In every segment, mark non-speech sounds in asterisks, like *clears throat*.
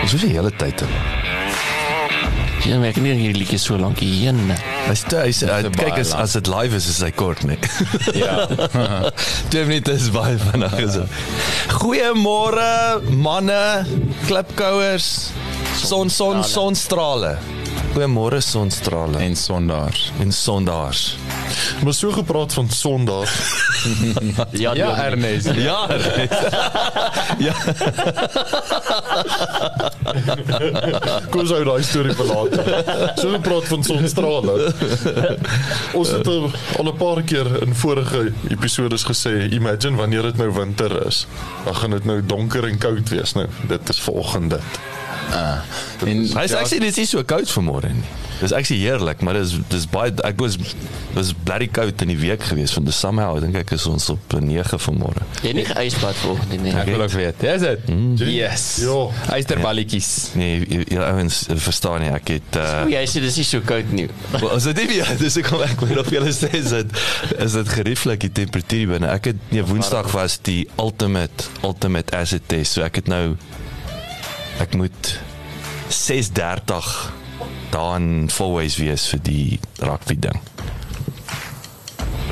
Ons is die hele tyd in. Ja, maar ek nie hierdie liedjie so lank heen. Hy's hy's Dit kyk as as dit live is is hy kort nee. Ja. *laughs* Twee minute is baie vinnig so. Goeiemôre manne, klipkouers, son son sonstrale. Goeiemôre sonstrale En sondaars. en sondaars. Maar so gepraat van Sondag. *laughs* Ja, Ja, Ernest. Ja. *laughs* ja. Kom ons hou daai storie vir later. So gepraat van sonstrale. Ons het al al 'n paar keer in vorige episodes gesê, imagine wanneer dit nou winter is. Dan gaan dit nou donker en koud wees nou. Dit is volgende dit. En Hy's actually dit is so koud vanmôre nie. Dis actually heerlik, maar dis dis baie ek was was blerry koud in die week gewees van die somehow dink ek is ons op 'n 9 vanmôre. Jy nie geëisbad volgende nie. ek wil ook weet. Is dit? Yes. Ja. Eysterballetjies. Nee, jy- ouens verstaan nie, ek het uh Jy sê dis nie so koud nie. Wel, as dit nie ja, dis ek kom ek weet of julle sê is dit is dit gerieflik die temperatuur binne. Ek het nee Woensdag was die ultimate ultimate acid test. So ek het nou ek moet 6:30 daar in Fourways wees vir die rugby ding.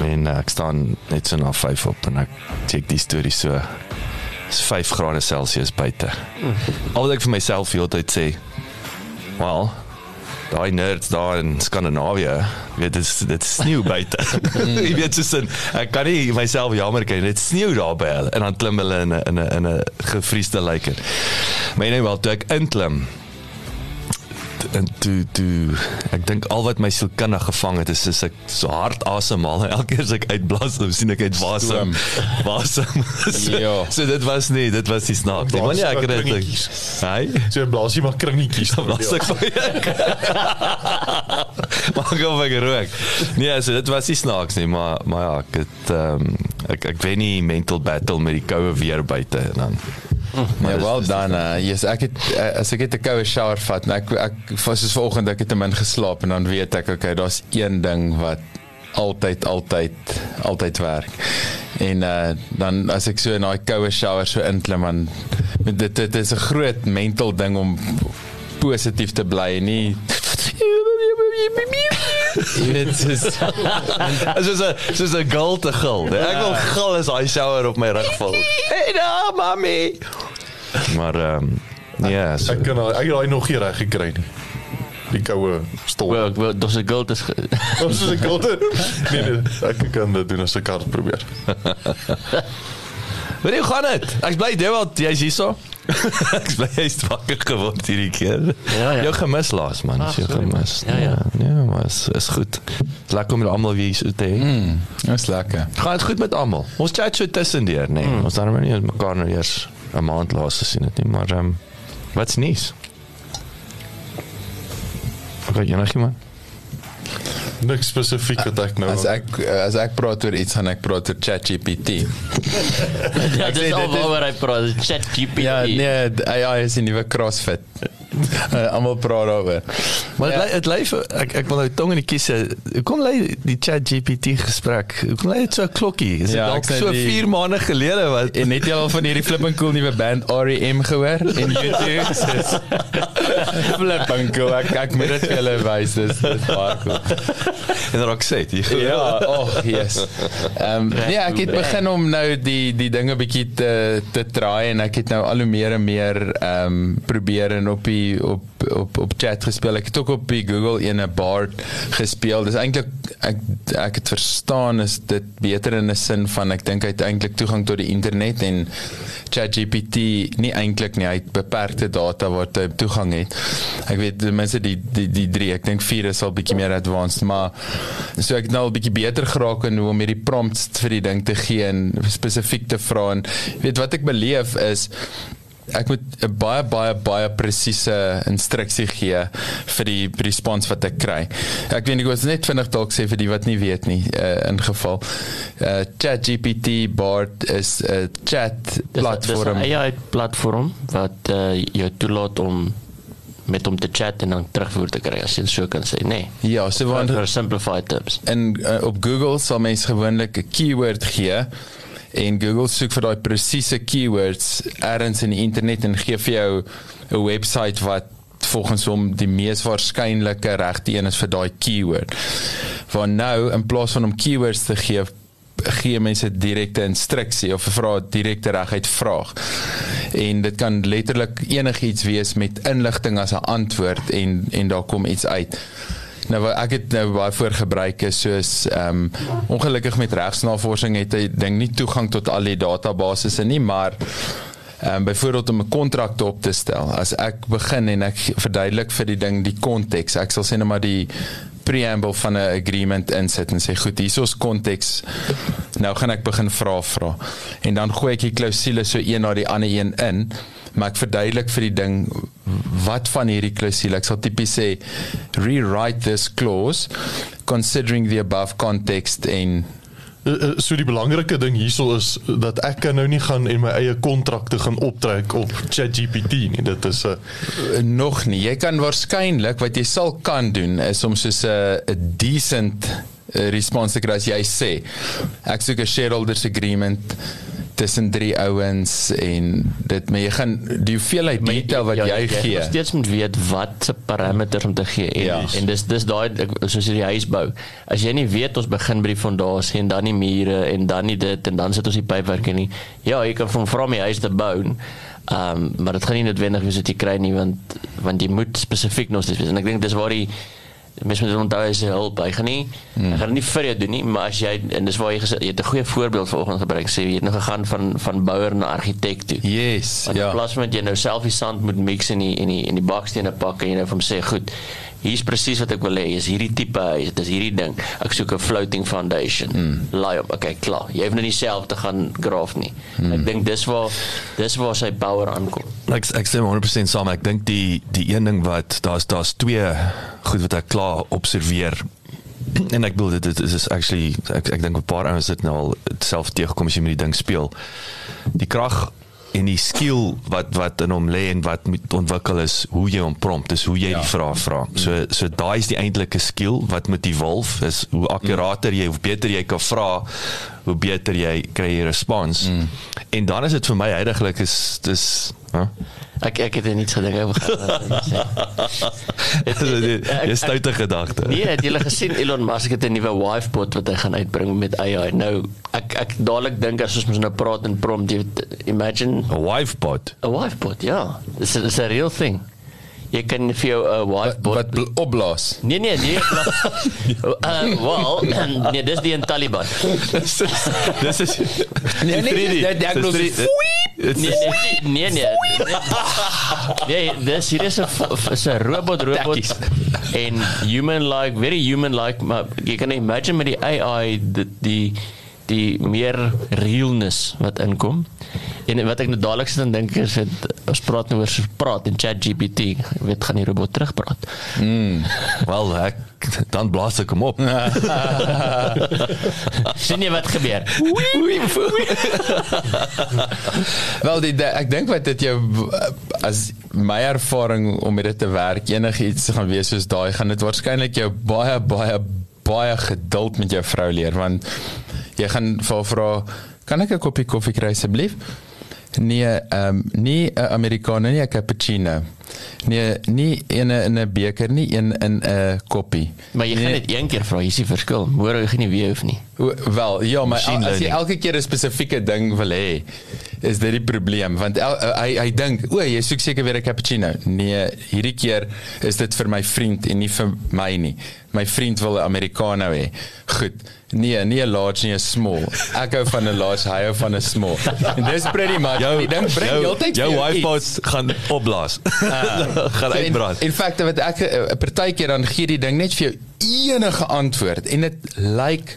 En uh, ek staan net so na 5 op en ek check die storie so is 5 grade Celsius buite. Al wat ek vir myself die hele tyd sê, well, daai nerds daar in Skandinawië, weet dit dit sneeu buite. *laughs* Jy weet soos in, ek kan nie myself jammer kry, dit sneeu daar by hulle en dan klim hulle in 'n in 'n in 'n gevriesde lyker. Maar nee wel toe ek inklim en toe toe ek dink al wat my sielkundig gevang het is is ek so hard asemhaal *laughs* elke keer as ek uitblaas dan sien ek uit wasem wasem so, Ja. so dit was nie dit was nie snaaks nie maar nee ek het dit Kringetjies. hy So blaas jy maar kringetjies. Dan was ek vir jou. maar gou vir geroek. Nee, so dit was nie snaaks nie, maar maar ja, ek het ehm ek ek wen nie mental battle met die koue weer buite en dan. Ja, wel dan. Uh, yes, ek het uh, as ek het 'n koue shower vat, en ek ek was soos vanoggend ek het te min geslaap en dan weet ek okay, daar's een ding wat altyd altyd altyd werk. En uh, dan as ek so in daai koue shower so inklim dan dit dit is 'n groot mental ding om positief te bly en nie soos Soos 'n soos 'n gul te gil. Ek wil gil as daai shower op my rug val. Hey daar, mami. Maar ehm um, ja, so, Ek kan ek het daai nog nie reg gekry nie. Die koue stol. Wel, wil dis 'n geld is Ons is *laughs* 'n kolte. Nee nee, ek kan dit doen as ek hard probeer. Hoe *laughs* gaan dit? Ek bly Dewald, jy's hierso. *laughs* ek bly jy's wakker geword hierdie keer. Ja, ja. Jou gemis laas man, Ag, jy sorry, gemis. man. Ja, ja. Ja, maar is is goed. Dis lekker om almal weer so te hê. mm, dis lekker. Gaan dit goed met almal? Ons chat so tussendeur, nê. Nee. Ons dan nie mekaar nou eers 'n maand laas gesien het nie, maar ehm um, wat's nuus? Okay, enigiemand? Niks spesifiek wat ek nou As ek as ek praat oor iets, gaan ek praat oor ChatGPT. *laughs* Ja, dit is- waaroor hy praat. ChatGPT. Ja, nee, AI is die nuwe CrossFit. Uh, Almal praat daaroor. Maar Ja. dit ja. lei vir ek ek wil nou tong in die kies. sê, Hoekom lei die ChatGPT gesprek? Hoekom lei dit so 'n klokkie? Is dit Ja, dalk so die- 4 maande gelede wat En net jy al van hierdie flipping cool nuwe band REM gehoor in YouTube? Dis flipping cool. Ek ek moet dit vir julle wys. Dis dis baie cool. en Roxette? jy- Ja, oh, yes. Ehm um, nee, ek het begin om nou die die dinge bietjie te te draai en ek het nou al hoe meer en meer ehm um, probeer en op die op op op chat gespeel. Ek het ook op die Google ene Bard gespeel. Dis eintlik ek ek het verstaan is dit beter in 'n sin van ek dink hy het eintlik toegang tot die internet en ChatGPT nie eintlik nie. Hy het beperkte data wat hy toegang het. Ek weet ten minste die die die 3, ek dink 4 is al bietjie meer advanced, maar so ek het nou al bietjie beter geraak in hoe om hierdie prompts vir die ding te gee en spesifiek te vra en weet wat ek beleef is ek moet 'n baie baie baie presiese instruksie gee vir die respons wat ek kry. Ek weet ek was net vinnig dalk sê vir die wat nie weet nie uh, in geval. Uh, ChatGPT Bard is 'n chat platform. Dis 'n AI platform wat uh, jou toelaat om met hom te chat en dan terugvoer te kry as jy so kan sê, nê. Nee. Ja, so want For simplified terms. in uh, op Google sal mens gewoonlik 'n keyword gee en Google soek vir daai presiese keywords ergens in die internet en gee vir jou 'n webwerf wat volgens hom die mees waarskynlike regte een is vir daai keyword. Waar nou in plaas van om keywords te gee gee mense direkte instruksie of vra direkte reguit vraag. En dit kan letterlik enigiets wees met inligting as 'n antwoord en en daar kom iets uit. Nou ek het nou baie voor gebruik is soos ehm um, ongelukkig met regsnavorsing het hy ding nie toegang tot al die databasisse nie, maar ehm um, byvoorbeeld om 'n kontrak op te stel. As ek begin en ek verduidelik vir die ding die konteks, ek sal sê net maar die preamble van 'n agreement insit en sê goed, hier is ons konteks. Nou gaan ek begin vra vra. En dan gooi ek die klousules so een na die ander een in, maar ek verduidelik vir die ding wat van hierdie klousule. Ek sal tipies sê rewrite this clause considering the above context uh, so die belangrike ding hierso is dat ek kan nou nie gaan en my eie kontrakte gaan optrek op ChatGPT nie. Dit is 'n uh, Uh, nog nie. Jy kan waarskynlik wat jy sal kan doen is om soos 'n 'n decent uh, response te kry as jy sê ek soek 'n shareholders agreement tussen drie ouens en dit maar jy gaan die hoeveelheid detail wat jy gee. Jy steeds moet weet wat se parameters om te gee en Ja. en dis dis daai soos die huis bou. As jy nie weet ons begin by die fondasie en dan die mure en dan nie dit en dan sit ons die pypwerke nie. Ja, jy kan van om die huis te bou. Ehm um, maar dit gaan nie noodwendig wees wat jy kry nie want want jy moet spesifiek nog steeds wees. En ek dink dis waar die mens moet onthou as jy hulp, hy gaan nie hmm. hy gaan nie vir jou doen nie, maar as jy en dis waar jy gesê jy het 'n goeie voorbeeld vanoggend gebruik sê jy het nou gegaan van van bouer na argitek toe. Yes, Want ja. in plaas van jy nou self die sand moet mix in die in die in die bakstene pak en jy nou vir hom sê goed hier's presies wat ek wil hê. Is hierdie tipe huis. Dit is hierdie ding. Ek soek 'n floating foundation. Mm. laai op. Okay klaar. Jy hoef nou nie self te gaan graaf nie. Mm. ek dink dis waar dis waar sy power aankom. Ek ek stem 100% saam. Ek dink die die een ding wat daar's daar's twee goed wat ek klaar observeer. En ek bedoel dit dit is actually ek ek dink 'n paar ouens het nou al self teëgekom as jy met die ding speel. Die krag en die skill wat wat in hom lê en wat moet ontwikkel is hoe jy hom prompt, dis hoe jy ja. die vrae vra. So so daai is die eintlike skill wat moet evolve is hoe akkurater jy hoe beter jy kan vra, hoe beter jy kry jy respons. Mm. En dan is dit vir my heidaglik is dis huh? Ek ek het er niets gedink oor Jy *laughs* stoute gedagte. Nee, het julle gesien Elon Musk het 'n nuwe wifebot wat hy gaan uitbring met AI. Nou ek ek dadelik dink as ons mos nou praat en prompt, jy imagine 'n wifebot. 'n wifebot, ja. Dis is 'n real thing. Jy kan vir jou 'n Wat, wifebot wat bl- opblaas. Nee nee nee. *laughs* uh, well, *clears throat* nee, dis die in Taliban. Dis is dis is Nee, nee, die 3D. dat- dat Dis bedoel 3D. Nee nee nee nee. Nee, dis hier is 'n is 'n robot robot en human like, very human like, maar jy kan imagine met die AI die die, die meer realness wat inkom. En wat ek nou dadelik sit en dink is dit ons praat nou oor so praat in ChatGPT, weet gaan die robot terugpraat. Wel, ek dan blaas ek hom op. *laughs* Sien jy wat gebeur? *laughs* Wel die, die ek dink wat dit jou as my ervaring om met dit te werk enigiets gaan wees soos daai gaan dit waarskynlik jou baie baie baie geduld met jou vrou leer want jy gaan vir haar vra kan ek 'n koppie koffie kry asseblief? Nee, ehm um, nie 'n Americano nie, 'n cappuccino. Nee, nie in 'n in 'n beker nie, een in 'n koppie. Maar jy gaan nee, net een keer vra, is die verskil. Môre gaan nie weer hoef nie. O, Wel, ja, maar Machine al- as jy learning. elke keer 'n spesifieke ding wil hê, is dit die probleem want el, uh, hy hy dink, o, jy soek seker weer 'n cappuccino. Nee, hierdie keer is dit vir my vriend en nie vir my nie. My vriend wil 'n americano hê. Goed. Nee, nie 'n large nie, 'n small. Ek hou van 'n large, hy hou van 'n small. En dis pretty much. Jou die ding bring jou, heeltyd jou jou wifi gaan opblaas. *laughs* *laughs* gaan So, uitbrand. In, in feite wat ek eh, 'n partykeer dan gee die ding net vir jou enige antwoord en dit lyk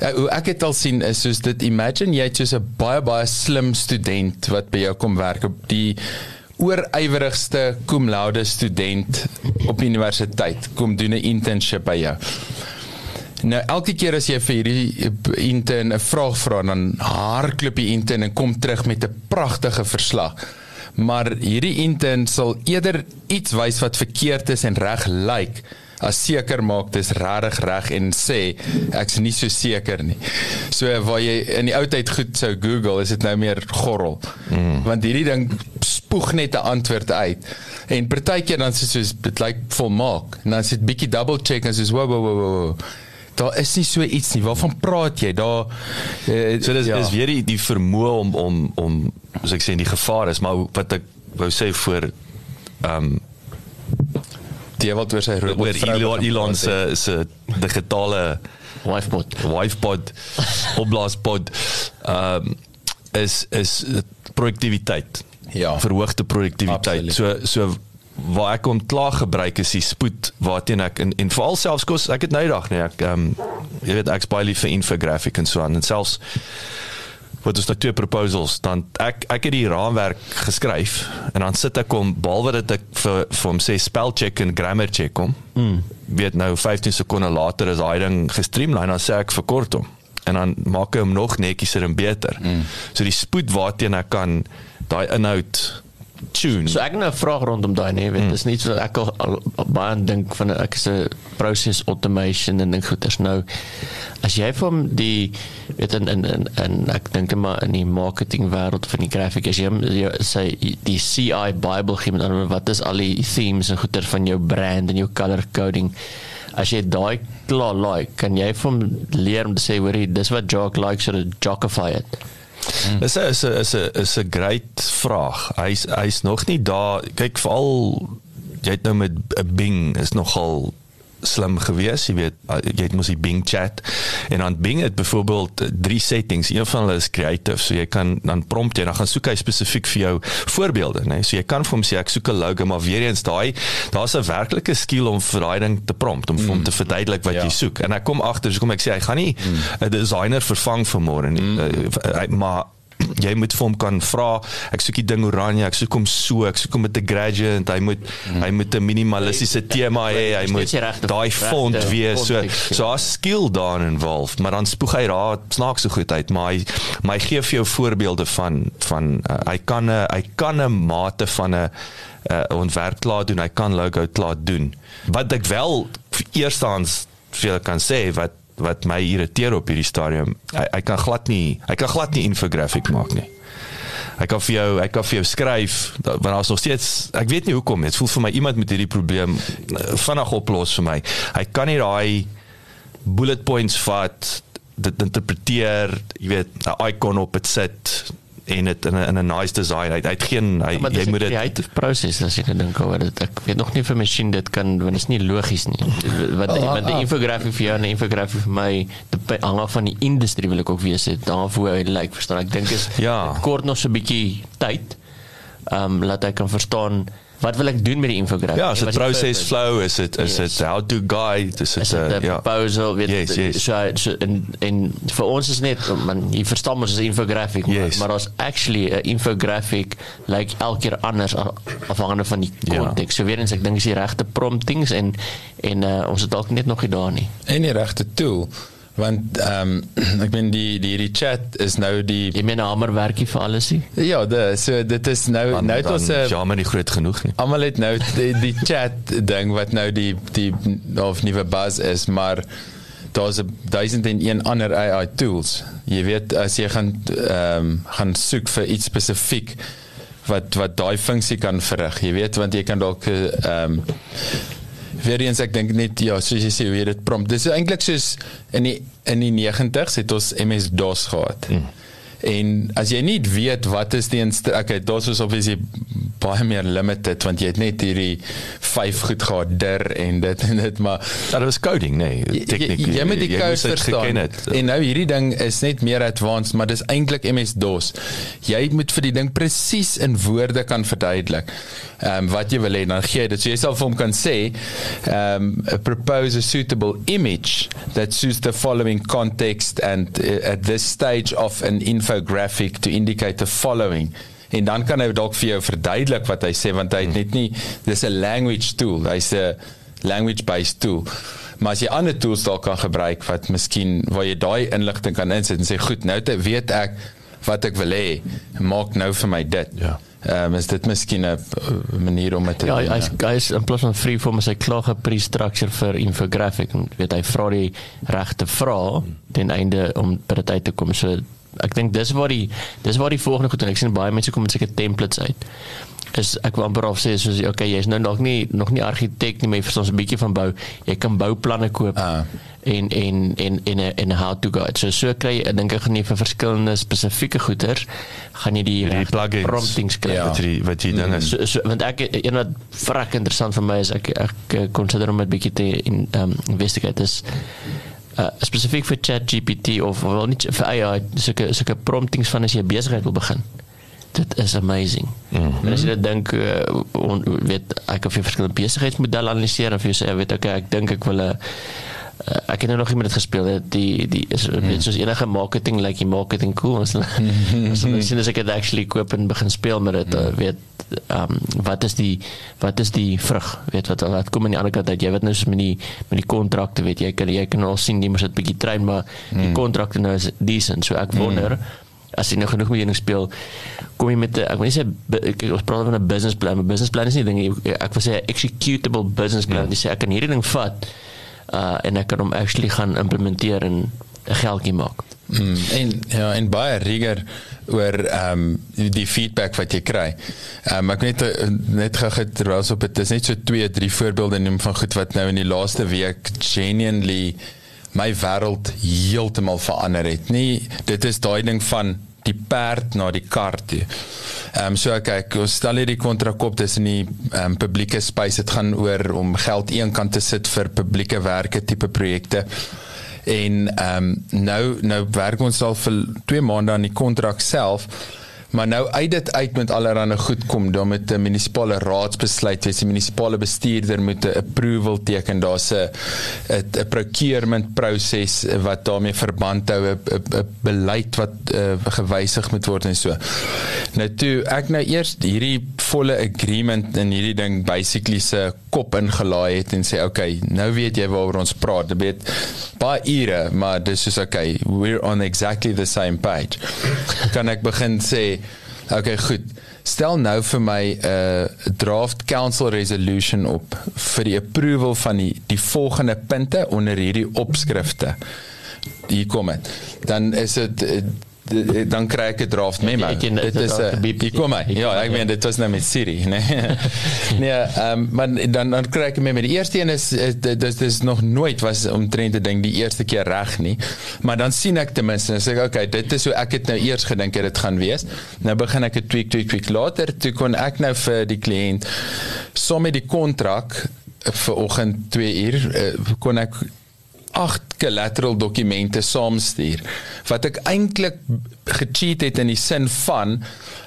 uh, hoe ek dit al sien is soos dit imagine jy het soos 'n baie baie slim student wat by jou kom werk op die oorywerigste cum laude student op universiteit kom doen 'n internship by jou. Nou elke keer as jy vir hierdie intern 'n vraag vra dan hardloop die intern en kom terug met 'n pragtige verslag. Maar hierdie intern sal eerder iets wys wat verkeerd is en reg lyk as seker maak dis regtig reg en sê ek's nie so seker nie. So waar jy in die ou tyd goed sou Google, is dit nou meer gorrel. Mm. Want hierdie ding spoeg net 'n antwoord uit. En partykeer dan dit soos dit lyk volmaak. En dan is dit bietjie double check en soos wow wow wow wow. Daar is nie so iets nie. Waarvan praat jy? Daar uh, So dis ja. is weer die, die vermoë om om om soos ek sê die gevaar is, maar wat ek wou sê voor ehm um, die wat oor sy robot vrou Elon, Elon se se digitale Wifebot. wifepod opblaaspod ehm um, is is produktiwiteit. Ja. Verhoogde produktiwiteit. So so waar ek hom klaar gebruik is die spoed waarteen ek en, en veral selfs kos ek het nou dag nee ek ehm um, jy weet ek's baie lief vir infographic en so aan en selfs wat is daar twee proposals dan ek ek het die raamwerk geskryf en dan sit ek hom behalwe dat ek vir vir hom sê spell check en grammar check hom mm. weet nou 15 sekonde later is daai ding gestreamline dan sê ek verkort hom en dan maak hy hom nog netjieser en beter mm. so die spoed waarteen ek kan daai inhoud tune. So ek het nou 'n vraag rondom daai nee, weet, dis nie so ek al, al, al baie dink van ek is 'n process automation en dink goeders nou. As jy van die weet in in in, in ek dink maar in die marketing wêreld van die graphic as jy, jy sê die CI Bible gee met ander wat is al die themes en goeders van jou brand en jou color coding? As jy daai klaar like kan jy van leer om te sê hoorie dis wat Jock like so to jockify it Dis 'n is 'n is 'n is 'n great vraag. Hy's hy's nog nie daar. Kyk veral jy het nou met 'n Bing is nogal slim gewees, jy weet, uh, jy het mos die Bing chat en dan Bing het byvoorbeeld uh, drie settings. Een van hulle is creative, so jy kan dan prompt jy dan gaan soek hy spesifiek vir jou voorbeelde, né? Nee? So jy kan vir hom sê ek soek 'n logo, maar weer eens daai daar's 'n werklike skill om vir daai ding te prompt om vir hom te verduidelik wat Ja. jy soek. En ek kom agter, so kom ek sê hy gaan nie 'n designer vervang vir môre nie. Mm. Uh, maar jy moet vir hom kan vra ek soek die ding oranje ek soek hom so ek soek hom met 'n gradient. Hy moet hy moet 'n minimalistiese tema hê. Hy moet daai font wees. So so daar's skill daarin involved maar dan spoeg hy daar snaaks so goed uit maar hy maar hy gee vir jou voorbeelde van van uh, hy kan 'n hy kan 'n mate van 'n uh, ontwerp klaar doen. Hy kan logo klaar doen. Wat ek wel eerstens vir julle kan sê wat wat my irriteer op hierdie stadium hy, hy kan glad nie hy kan glad nie infographic maak nie Hy kan vir jou, hy kan vir jou skryf, da- want daar's nog steeds ek weet nie hoekom. Dit voel vir my iemand met hierdie probleem eh, vinnig oplos vir my. Hy kan nie daai bullet points vat, dit interpreteer, jy weet, 'n icon op dit sit en dit in 'n in 'n nice design. Hy hy het geen hy, maar jy moet dit creative proses as jy dink oor dit. Ek weet nog nie vir masjien dit kan want dit is nie logies nie. Wat Ah, want die ah. infografie vir jou en die infografie vir my, dit hang af van die industrie wil ek ook weet dit hang af hoe hy lyk, verstaan. Ek dink is Ja. kort nog so 'n bietjie tyd. ehm um, laat hy kan verstaan wat wil ek doen met die infographic? Ja, is dit purpose? flow, is dit is Yes. dit how to guide, is is dit 'n uh, ja. proposal weet Yes, yes. so, so en en vir ons is net man jy verstaan mos as 'n infographic maar- Yes. maar daar's actually 'n infographic like elke keer anders afhangende van die Ja. konteks. So weer eens ek dink is die regte promptings en en uh, ons het dalk net nog nie daar nie. En die regte tool want ehm um, *clears throat* ek meen die die hierdie chat is nou die Jy meen 'n hamerwerkie vir alles nie? ja, dit so dit is nou Dan- nou het dan ons 'n ja, maar nie groot genoeg nie. almal het nou die, die chat ding wat nou die die of nuwe buzz is, maar daar's 'n 1001 ander AI tools. Jy weet as jy gaan ehm um, gaan soek vir iets spesifiek wat wat daai funksie kan verrig. Jy weet want jy kan dalk eh, ehm um, weer eens ek dink net ja, soos jy sê hoe jy dit prompt. Dis eintlik soos in die in die 90s het ons MS DOS gehad. Mm. En as jy nie weet wat is die okay, DOS was obviously baie meer limited want jy het net hierdie vyf goed gehad dir en dit en dit maar Ja, dit was coding, nee, jy, tegniek. jy, jy moet die code verstaan. het. En nou hierdie ding is net meer advanced, maar dis eintlik MS DOS. Jy moet vir die ding presies in woorde kan verduidelik. Ehm um, wat jy wil hê, dan gee jy dit. So jy sal vir hom kan sê, ehm um, propose a suitable image that suits the following context and uh, at this stage of an infographic to indicate the following. En dan kan hy dalk vir jou verduidelik wat hy sê want hy het net nie dis 'n language tool hy's 'n language based tool. Maar as jy ander tools dalk kan gebruik wat miskien waar jy daai inligting kan insit en sê goed nou te weet ek wat ek wil hê maak nou vir my dit. Ja. ehm um, is dit miskien 'n uh, manier om dit te Ja, doen hy's hy's in plaas van freeform is hy klaar geprestructure vir infographic. En weet hy vra die regte vrae ten einde om by dit uit te kom. So ek dink dis waar die dis waar die volgende goed en ek sien baie mense kom met seker templates uit. Is ek wil amper of sê soos okay, jy's nou nog nie nog nie argitek nie, maar jy verstaan 'n bietjie van bou. Jy kan bouplanne koop. Ah. en en en en 'n en 'n how to guide. So so kry jy ek dink ek gaan nie vir verskillende spesifieke goeder gaan jy die, Die plugins. promptings kry. Ja. Wat die wat die ding is. So, so want ek een wat vrek interessant vir my is ek ek consider om 'n bietjie te in um, investigate is uh, spesifiek vir ChatGPT of wel nie vir AI sulke sulke promptings van as jy besigheid wil begin. Dit is amazing. Mm -hmm. En as jy dit dink uh, on, weet ek of jy verskillende besigheidsmodelle analiseer of jy sê weet okay ek dink ek wil 'n Uh, ek het nou nog nie met dit gespeel het die die is mm. weet soos enige marketing like die marketing cool. As ons *laughs* sien as ek dit actually koop en begin speel met dit uh, weet um, wat is die wat is die vrug? Weet wat wat kom aan die ander kant uit? Jy weet nou so met die met die kontrakte weet jy kan jy kan al sien jy moet dit bietjie train maar die kontrakte nou is decent. So ek wonder as jy nou genoeg met jou speel kom jy met 'n ek wil nie sê ek- ons praat van 'n business plan 'n business plan is nie ding ek wil sê 'n executable business plan jy sê ek kan hierdie ding vat uh, en ek kan hom actually gaan implementeer en 'n geldjie maak. Mm, en ja, en baie rigor oor ehm um, die, feedback wat jy kry. Ehm um, ek net eh, net gou terwyl ons op dit is net so twee, drie voorbeelde noem van goed wat nou in die laaste week genuinely my wêreld heeltemal verander het. Nie dit is daai ding van die perd na die kar toe. Ehm um, so kyk, ons stel hierdie kontrak op tussen die ehm um, publieke space. Dit gaan oor om geld eenkant te sit vir publieke werke tipe projekte. En ehm um, nou nou werk ons al vir 2 maande aan die kontrak self. Maar nou uit dit uit met allerlei goed kom, dan met 'n munisipale raadsbesluit, dis die munisipale bestuurder moet 'n approval teken, daar's 'n 'n procurement proses wat daarmee verband hou, 'n beleid wat uh, gewysig moet word en so. Nou toe ek nou eers hierdie volle agreement in hierdie ding basically se kop ingelaai het en sê okay, nou weet jy waaroor ons praat. Dit weet baie ure, maar dis is okay, we're on exactly the same page. *laughs* Kan ek begin sê okay, goed. Stel nou vir my 'n uh, draft council resolution op vir die approval van die die volgende punte onder hierdie opskrifte. Hier kom dit. Dan is dit uh, dan kry ek 'n draft memo. Het jy net Dit is 'n gebiep? hier kom hy. Hier Ja, ek ja. meen dit was nou met Siri, nee. *laughs* nee, ehm um, maar dan dan kry ek met die eerste een is dis dis nog nooit was omtrent 'n ding die eerste keer reg nie. Maar dan sien ek ten minste en sê ek okay, dit is hoe ek het nou eers gedink dit gaan wees. Nou begin ek 'n tweak tweak tweak later toe kon ek nou vir die kliënt som met die kontrak vir oggend 2 uur kon ek 8 collateral dokumente saamstuur wat ek eintlik gecheat het in die sin van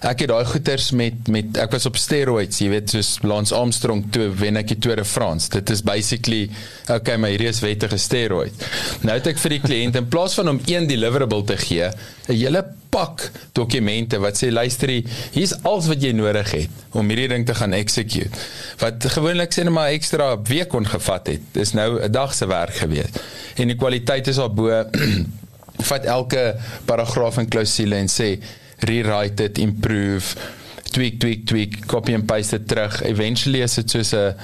ek het daai goeters met met ek was op steroids, jy weet, soos Lance Armstrong toe wen ek die Tour de France. Dit is basically okay, my hierdie is wettige steroid. Nou het ek vir die kliënt in plaas van om een deliverable te gee, 'n hele pak dokumente wat sê luister hier's alles wat jy nodig het om hierdie ding te gaan execute wat gewoonlik sê net maar ekstra week kon gevat het dis nou 'n dag se werk gewees en die kwaliteit is daarbo *clears throat* vat elke paragraaf en klousule en sê rewrite it improve tweak tweak tweak copy and paste dit terug eventually is dit soos 'n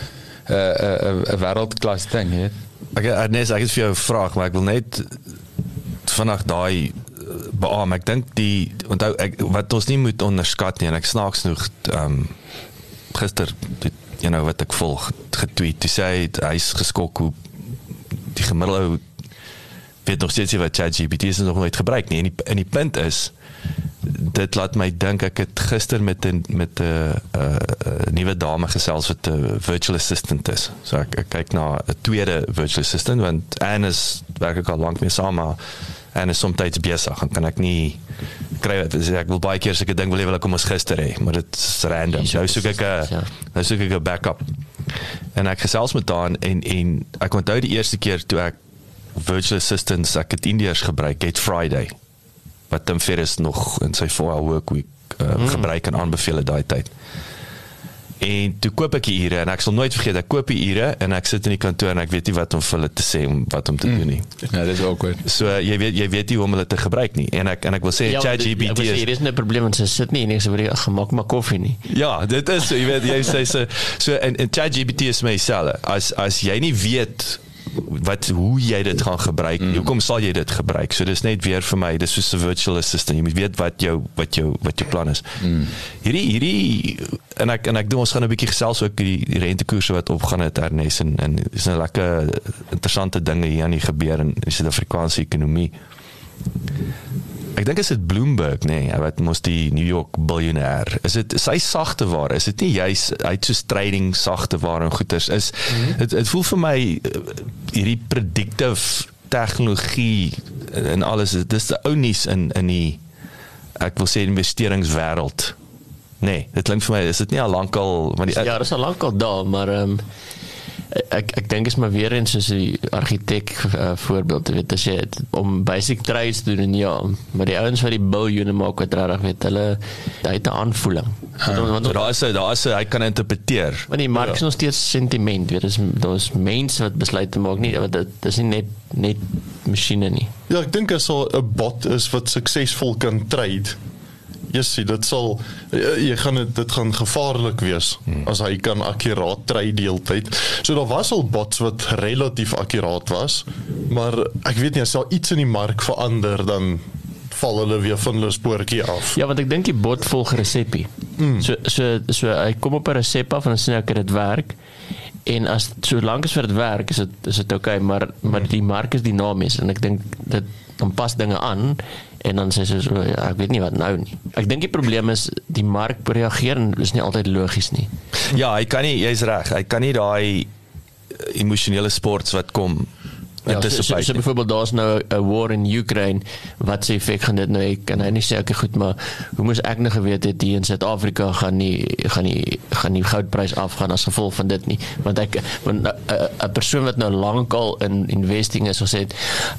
'n 'n wêreldklas ding hè ek Ernest ek het vir jou 'n vraag maar ek wil net vanaand daai beam. Ek dink die onthou ek wat ons nie moet onderskat nie en ek snaaks nog ehm um, gister jy nou wat ek volg getweet. Hy sê hy's geskok hoe die gemiddelde weet nog steeds wat ChatGPT is nog nooit gebruik nie. En die in die punt is dit laat my dink ek het gister met 'n met 'n uh, uh, nuwe dame gesels wat 'n virtual assistant is. So ek, ek kyk na 'n tweede virtual assistant want Anne is werk ek al lank mee saam maar en is soms besig en kan ek nie kry wat ek wil baie keer seker ding wil hê wil ek kom ons gister hê maar dit is random nou soek ek 'n nou soek ek 'n backup en ek gesels met daan en en ek onthou die eerste keer toe ek virtual assistants ek het Indiërs gebruik het Friday wat dan vir is nog in sy 4 hour work week uh, mm. gebruik en aanbeveel daai tyd En toe koop ek ure en ek sal nooit vergeet ek koop die ure en ek sit in die kantoor en ek weet nie wat om vir hulle te sê om wat om te mm. doen nie. Ja, dis awkward. So jy weet jy weet nie hoe om hulle te gebruik nie. En ek en ek wil sê ja, ChatGPT is Hier is 'n probleem want sy sit nie en sy word gemaak maar koffie nie. Ja, dit is so jy weet jy sê so so en, en ChatGPT is my selle. As as jy nie weet wat hoe jy dit gaan gebruik. Mm. Hoekom sal jy dit gebruik? So dis net weer vir my, dis soos 'n virtual assistant. Jy moet weet wat jou wat jou wat jou plan is. Mm. Hierdie hierdie en ek en ek doen ons gaan 'n bietjie gesels ook die, die rentekoerse wat opgaan het Ernest en en dis 'n lekker interessante dinge hier aan die gebeur in die Suid-Afrikaanse ekonomie. Ek dink is dit Bloomberg nê, nee, wat mos die New York biljoenêr. Is dit sy sagte ware? Is dit nie juis uit so trading sagte ware en goeders is dit mm -hmm. dit voel vir my uh, hierdie predictive tegnologie en alles dis die ou nuus in in die ek wil sê investeringswêreld. Nee, dit klink vir my is dit nie al lankal want die Ja, dit is al lankal daar, maar ehm um, ek ek dink is maar weer eens soos die argitek uh, voorbeeld jy weet as jy het, om basic trades te doen ja maar die ouens wat die biljoene maak wat reg weet hulle hy het 'n aanvoeling. Want, uh, want, so daar is daar is hy kan interpreteer. Want die mark is ja. nog steeds sentiment weet dis daar's mense wat besluit te maak nie want dit is nie net net masjiene nie. Ja ek dink as 'n bot is wat suksesvol kan trade Jessie, dit sal eh, jy gaan dit dit gaan gevaarlik wees hmm. as hy kan akkuraat trade deeltyd. So daar was al bots wat relatief akkuraat was, maar ek weet nie as daar iets in die mark verander dan val hulle weer van hulle spoortjie af. Ja, want ek dink die bot volg resepie. Hmm. So so so hy kom op 'n resep af en dan sien ek dit werk en as solank as vir dit werk is dit is dit oukei okay, maar maar die mark is dinamies en ek dink dit dan pas dinge aan en dan sê sy so ja, ek weet nie wat nou nie. Ek dink die probleem is die mark reageer en is nie altyd logies nie. Ja, hy kan nie jy's reg. Hy kan nie daai emosionele sports wat kom Ja, so, so, so byvoorbeeld daar's nou 'n war in Ukraine wat se effek gaan dit nou hê? Kan hy nie sê ek goed, maar hoe moes ek nou geweet het hier in Suid-Afrika gaan nie gaan nie gaan die goudprys afgaan as gevolg van dit nie? Want ek 'n 'n persoon wat nou lankal in investing is gesê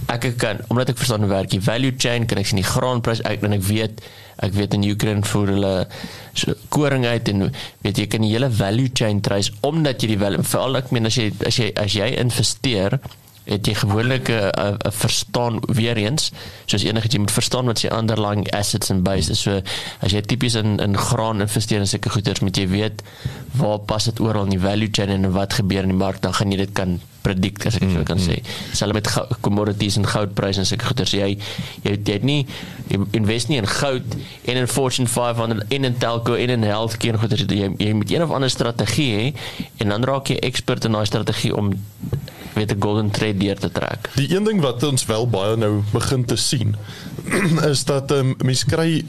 ek kan omdat ek verstaan hoe werk die value chain, kan ek sien die graanprys uit en ek weet ek weet in Ukraine voer hulle so koring uit en weet jy kan die hele value chain trace omdat jy die veral ek meen as jy as jy as jy investeer het jy gewoonlik 'n uh, uh, verstaan weer eens soos enigiets jy moet verstaan wat sy underlying assets en base is so as jy tipies in in graan investeer in sulke goederes moet jy weet waar pas dit oral in die value chain en wat gebeur in die mark dan gaan jy dit kan predict as ek mm, so kan mm. sê selfs met commodities en goudpryse en sulke goederes jy jy jy het nie jy invest nie in goud en in Fortune 500 en in telco en in healthcare goederes jy jy moet een of ander strategie hê en dan raak jy expert in daai strategie om weet 'n golden thread deur te trek. Die een ding wat ons wel baie nou begin te sien *clears throat* is dat um, mense kry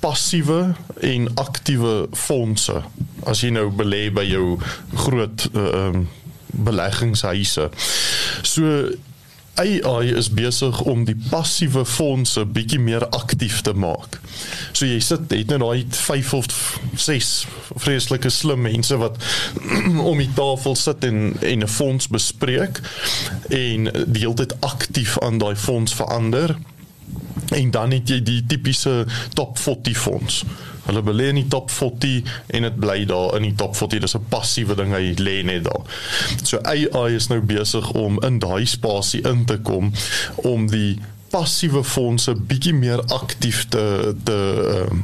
passiewe en aktiewe fondse as jy nou belê by jou groot uh, um, beleggingshuise. So AI is besig om die passiewe fondse bietjie meer aktief te maak. So jy sit het nou daai 5 of 6 vreeslike slim mense wat *clears throat* om die tafel sit en en 'n fonds bespreek en die hele tyd aktief aan daai fonds verander. En dan het jy die tipiese top 40 fonds. Hulle belê in die top 40 en dit bly daar in die top 40. Dis 'n passiewe ding hy lê net daar. So AI is nou besig om in daai spasie in te kom om die passiewe fondse bietjie meer aktief te te uh,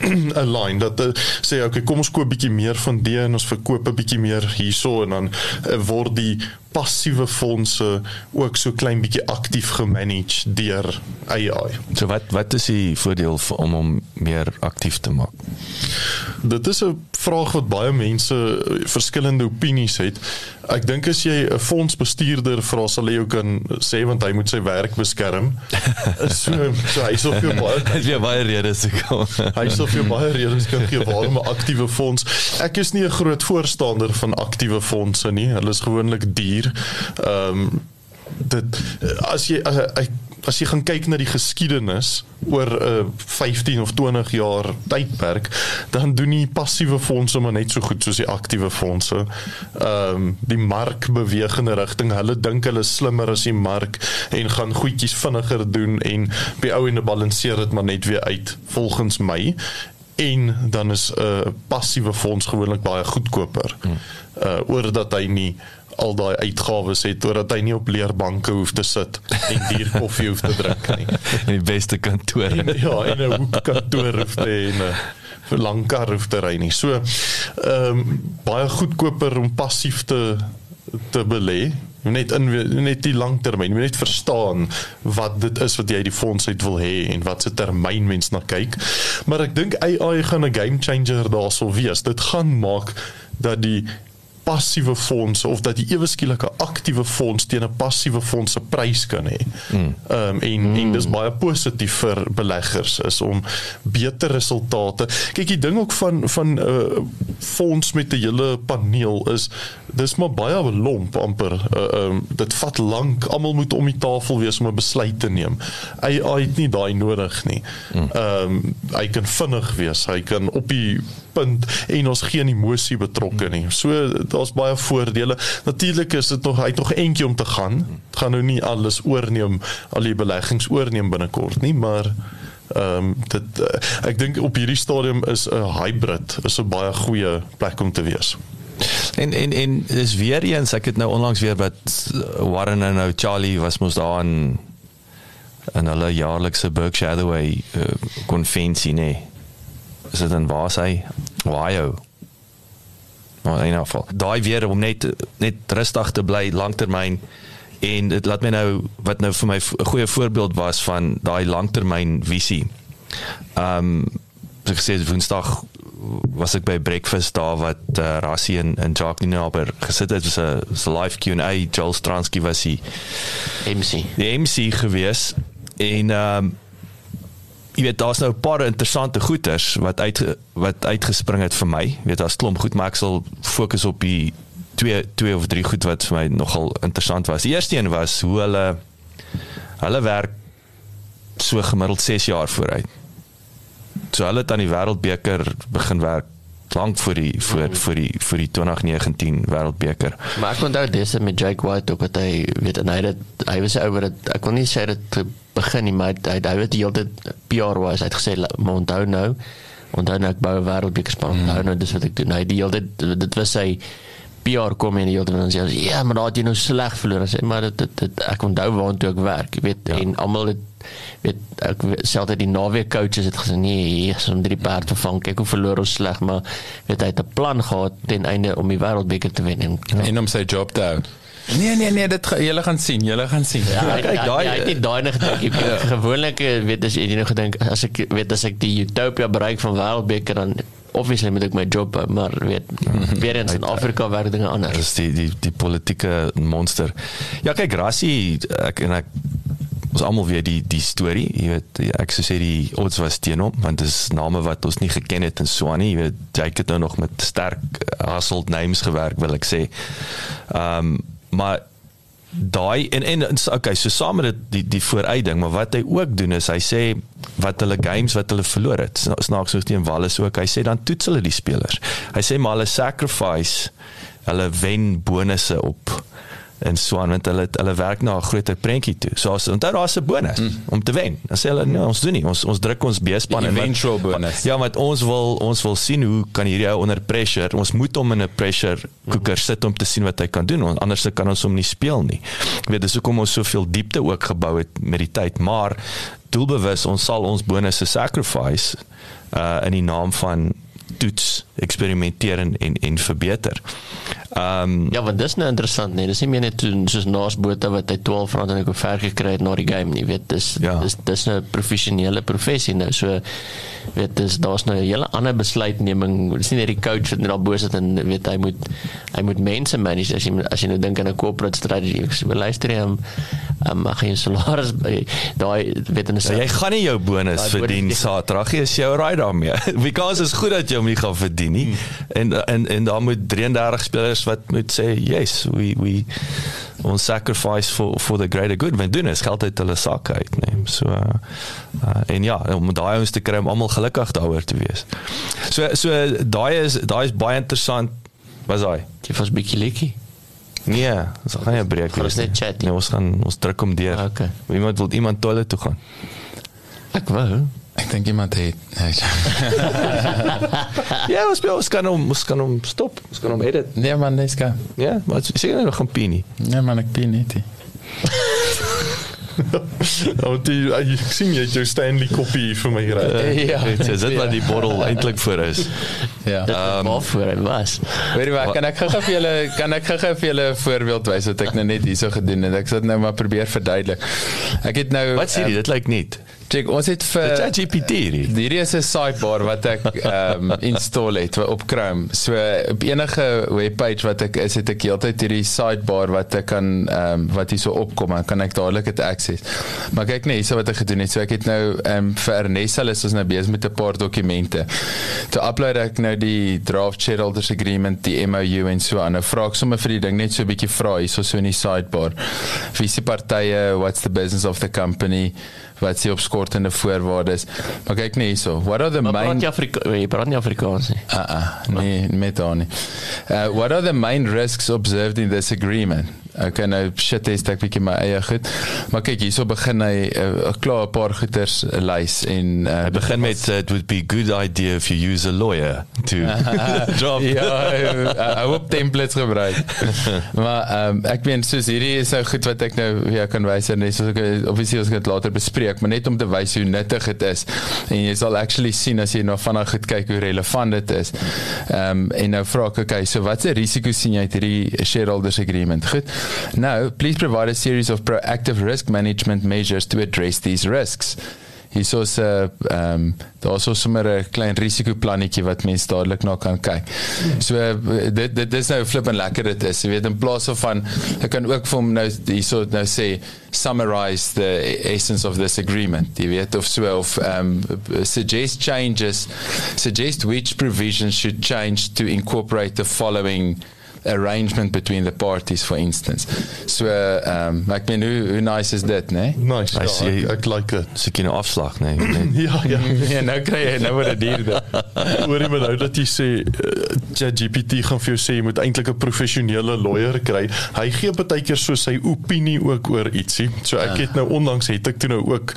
*clears throat* 'n line dat uh, sê okay kom ons koop bietjie meer van die en ons verkoop 'n bietjie meer hierso en dan uh, word die passiewe fondse ook so klein bietjie aktief gemanage deur AI. So wat wat is die voordeel om hom meer aktief te maak? Dit is 'n vraag wat baie mense verskillende opinies het. Ek dink as jy 'n fondsbestuurder vra sal hy jou kan sê want hy moet sy werk beskerm. *laughs* so so hy sou vir baie Dit is baie redes gekom. hy sou vir baie redes kan gee waarom 'n aktiewe fonds. Ek is nie 'n groot voorstander van aktiewe fondse nie. Hulle is gewoonlik duur. Ehm um, dit as jy as, as jy gaan kyk na die geskiedenis oor 'n uh, 15 of 20 jaar tydperk, dan doen die passiewe fondse maar net so goed soos die aktiewe fondse. Ehm um, die mark beweeg in 'n rigting. Hulle dink hulle slimmer as die mark en gaan goedjies vinniger doen en by ou en balanseer dit maar net weer uit volgens my en dan is 'n uh, passiewe fonds gewoonlik baie goedkoper. Uh oor dat hy nie al daai uitgawes het sodat hy nie op leerbanke hoef te sit en duur *laughs* koffie hoef te drink nie. In die beste kantoor. En, ja, in 'n hoekkantoor hoef te hê en 'n vir lang kar hoef te ry nie. So ehm um, baie goedkoper om passief te te belê net in net die langtermyn net verstaan wat dit is wat jy die fonds uit wil hê en wat se termyn mens na kyk maar ek dink AI gaan 'n game changer daarso wees dit gaan maak dat die passiewe fondse of dat die ewe skielike aktiewe fonds teen 'n passiewe fonds se prys kan hê. Ehm um, en mm. en dis baie positief vir beleggers is om beter resultate. Kyk, die ding ook van van 'n uh, fonds met 'n hele paneel is dis maar baie lomp amper. Ehm uh, um, dit vat lank. Almal moet om die tafel wees om 'n besluit te neem. AI het nie daai nodig nie. Ehm um, hy kan vinnig wees. Hy kan op die punt en ons geen emosie betrokke nie. So daar's baie voordele. Natuurlik is dit nog hy het nog eentjie om te gaan. Dit gaan nou nie alles oorneem al die beleggings oorneem binnekort nie, maar ehm um, dit uh, ek dink op hierdie stadium is 'n hybrid is 'n baie goeie plek om te wees. En en en is weer eens ek het nou onlangs weer wat Warren en nou Charlie was mos daar in in hulle jaarlikse Berkshire Hathaway uh, konvensie nê. Nee is dit in waar sy Ohio maar in geval daai weer om net net rustig te bly langtermyn en dit laat my nou wat nou vir my 'n goeie voorbeeld was van daai langtermyn visie. Ehm um, ek sê Woensdag was ek by breakfast daar wat uh, Rassie en en Jacques Ninaber gesit het. Was 'n live Q&A. Joel Stransky was hy MC. Die MC gewees en ehm um, jy weet daar's nou 'n paar interessante goeters wat uit wat uitgespring het vir my. Jy weet daar's klomp goed, maar ek sal fokus op die twee twee of drie goed wat vir my nogal interessant was. Die eerste een was hoe hulle hulle werk so gemiddeld 6 jaar vooruit. So hulle het aan die wêreldbeker begin werk lank voor die voor voor die vir die 2019 wêreldbeker. Maar ek onthou dis met Jake White ook wat hy weet en hy het hy was oor dit ek kon nie sê dit begin nie maar hy hy het die hele tyd PR was hy het gesê maar onthou nou onthou nou ek bou 'n wêreldbeker span mm. onthou nou dis wat ek doen hy die hele tyd dit was sy PR kom in die hele tyd en sê ja maar daai jy nou sleg verloor sê maar dit, dit, dit ek onthou waartoe ek werk weet ja. en almal het weet ek selfs die naweek coaches het gesê nee hier is om drie perd te vang kyk hoe verloor ons sleg maar weet hy het 'n plan gehad ten einde om die wêreldbeker te wen en, ja. en om sy job te hou Nee nee nee, dit julle gaan sien, julle gaan sien. Ja, *laughs* kyk daai ja, ek het daai net gedink. *laughs* Ja. Gewoonlik weet as jy nou gedink as ek weet as ek die utopia bereik van wêreldbeker dan obviously moet ek my job maar weet weer eens in Afrika werk dinge anders. Dis die die die politieke monster. Ja kyk Rassie ek en ek ons almal weet die die storie, jy weet ek sou sê die odds was teen hom want dit is name wat ons nie geken het in Swani, jy weet Jake het nou nog met sterk hustled names gewerk wil ek sê. Ehm um, maar daai en en okay, so saam met dit die die vooruitding, maar wat hy ook doen is hy sê wat hulle games wat hulle verloor het. sna- Snaaks soos teen Wallis ook. Hy sê dan toets hulle die spelers. Hy sê maar hulle sacrifice hulle wen bonusse op en so aan want hulle hulle werk na 'n groter prentjie toe. So as onthou daar's 'n bonus mm. om te wen. Dan sê hulle nee, ons doen nie. Ons ons druk ons B-span en eventual bonus. Ja, maar ons wil ons wil sien hoe kan hierdie ou onder pressure. Ons moet hom in 'n pressure cooker sit om te sien wat hy kan doen. Want Anders kan ons hom nie speel nie. Ek weet dis hoekom ons soveel diepte ook gebou het met die tyd, maar doelbewus ons sal ons bonusse sacrifice uh in die naam van toets, eksperimenteer en en, en verbeter. Ehm um, Ja, want dis nou interessant nee. Dis nie meer net toe soos Naas Botha wat hy 12 rand en ek ver gekry het na die game nie. Weet dis Ja. dis dis 'n professionele professie nou. So weet dis daar's nou 'n hele ander besluitneming. Dis nie net die coach wat net daar bo sit en weet hy moet hy moet mense manage as jy as jy nou dink aan 'n corporate strategy. Ek sê luister jy um, um, mag jy salaris by daai weet in 'n So jy gaan nie jou bonus verdien *laughs* Saterdag nie, is jy alright daarmee. *laughs* Because is goed dat jy hom nie gaan verdien nie. En en en daar moet 33 spelers wat moet sê yes, we we ons sacrifice for for the greater good. Want doen is geld uit hulle sak uit, nee. So uh, en ja, om daai ouens te kry om almal gelukkig daaroor te wees. So so daai is daai is baie interessant. Was daai? jy was bietjie lekkie. Nee, ons gaan nie breek Gaan ons net nie. chat nie? Nee, ons gaan ons druk hom deur. Ah, okay. Iemand wil iemand toilet toe gaan. Ek wou. Ek dink iemand het nee, *laughs* Ja, ons ons kan hom, ons kan hom stop. Ons kan hom edit. Nee man, dis gaan. Ja, maar ek sê nog pien nie. Nee man, ek net. nie. *laughs* Nou die ek sien jy het jou Stanley koppie vir my gery. Ja. Dit is dit wat die bottel eintlik vir is. *laughs* Ja. Dit um, waarvoor hy was. Weet jy wat, kan ek gou-gou vir julle kan ek gou-gou vir julle 'n voorbeeld wys wat ek nou net hierso gedoen het. Ek sit nou maar probeer verduidelik. Ek het nou Wat sê jy? Dit lyk net. Check, ons het vir ChatGPT hierdie. Hierdie is 'n sidebar wat ek ehm um, *laughs* install het op Chrome. So op enige webpage wat ek is, het ek heeltyd hierdie sidebar wat ek kan ehm um, wat hier so opkom en kan ek dadelik dit access. Maar kyk net hierso wat ek gedoen het. So ek het nou ehm um, vir hulle is ons nou besig met 'n paar dokumente. Toe upload ek nou die draft shareholders agreement, die MOU en so aan. Nou vra ek sommer vir die ding net so 'n bietjie vra hierso so in die sidebar. Wie die partye? What's the business of the company? Wat sê op skortende voorwaardes. Maar kyk net hierso. What are the Maar main praat jy Afrika jy praat nie Afrikaans nie. Uh uh nee, met daar nie. Uh what are the main risks observed in this agreement? Okay, nou shit is ek bietjie my eie goed. Maar kyk hierso begin hy 'n uh, klaar 'n paar goeters lys en uh, Hy begin met uh, it would be good idea if you use a lawyer to *laughs* drop. ja, hy hoop templates gebruik. *laughs* maar um, ek meen soos hierdie is nou goed wat ek nou ja kan wys en soos ek obviously ons gaan dit later bespreek, maar net om te wys hoe nuttig dit is. En jy sal actually sien as jy nou vanaand goed kyk hoe relevant dit is. Ehm um, en nou vra ek okay, so watse risiko sien jy uit hierdie shareholders agreement? Goed. Now, please provide a series of proactive risk management measures to address these risks. Hierso is 'n ehm daar's so sommer 'n klein risikoplannetjie wat mense dadelik na kan kyk. So dit dit is nou flip en lekker dit is. Jy weet in plaas van ek kan ook vir hom nou hierso nou sê summarize the essence of this agreement. Jy weet of so of um suggest changes suggest which provisions should change to incorporate the following arrangement between the parties for instance. So ehm um, ek meen hoe hoe nice is dit, né? Nee? Nice. I Ja, see. ek, ek like dit. Sy kino afslag, nee. *laughs* nee. Ja, ja. Ja, *laughs* nou kry jy nou word dit duurder. *laughs* Hoor jy maar nou dat jy sê uh, ChatGPT gaan vir jou sê jy moet eintlik 'n professionele lawyer kry. Hy gee baie keer so sy opinie ook oor ietsie. So ek het nou onlangs het ek toe nou ook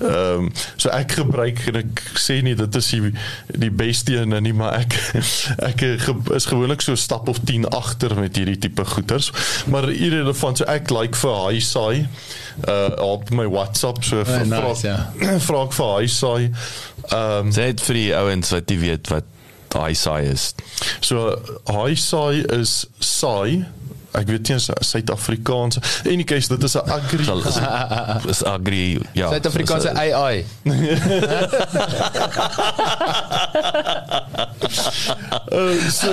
ehm um, so ek gebruik en ek sê nie dit is die die beste een nie, maar ek ek is gewoonlik so stap of 10 agter met hierdie tipe goeters. Maar irrelevant so ek like vir hy saai uh op my WhatsApp so Oh, vra nice, ja. *clears throat* vra ek vir hy saai ehm um, Sê dit vir die ouens wat nie weet wat daai saai is. So hy saai is saai. Ek weet nie Suid-Afrikaans. In any case dit is 'n agri is, is agri ja. Suid-Afrikaanse AI. uh, *laughs* so,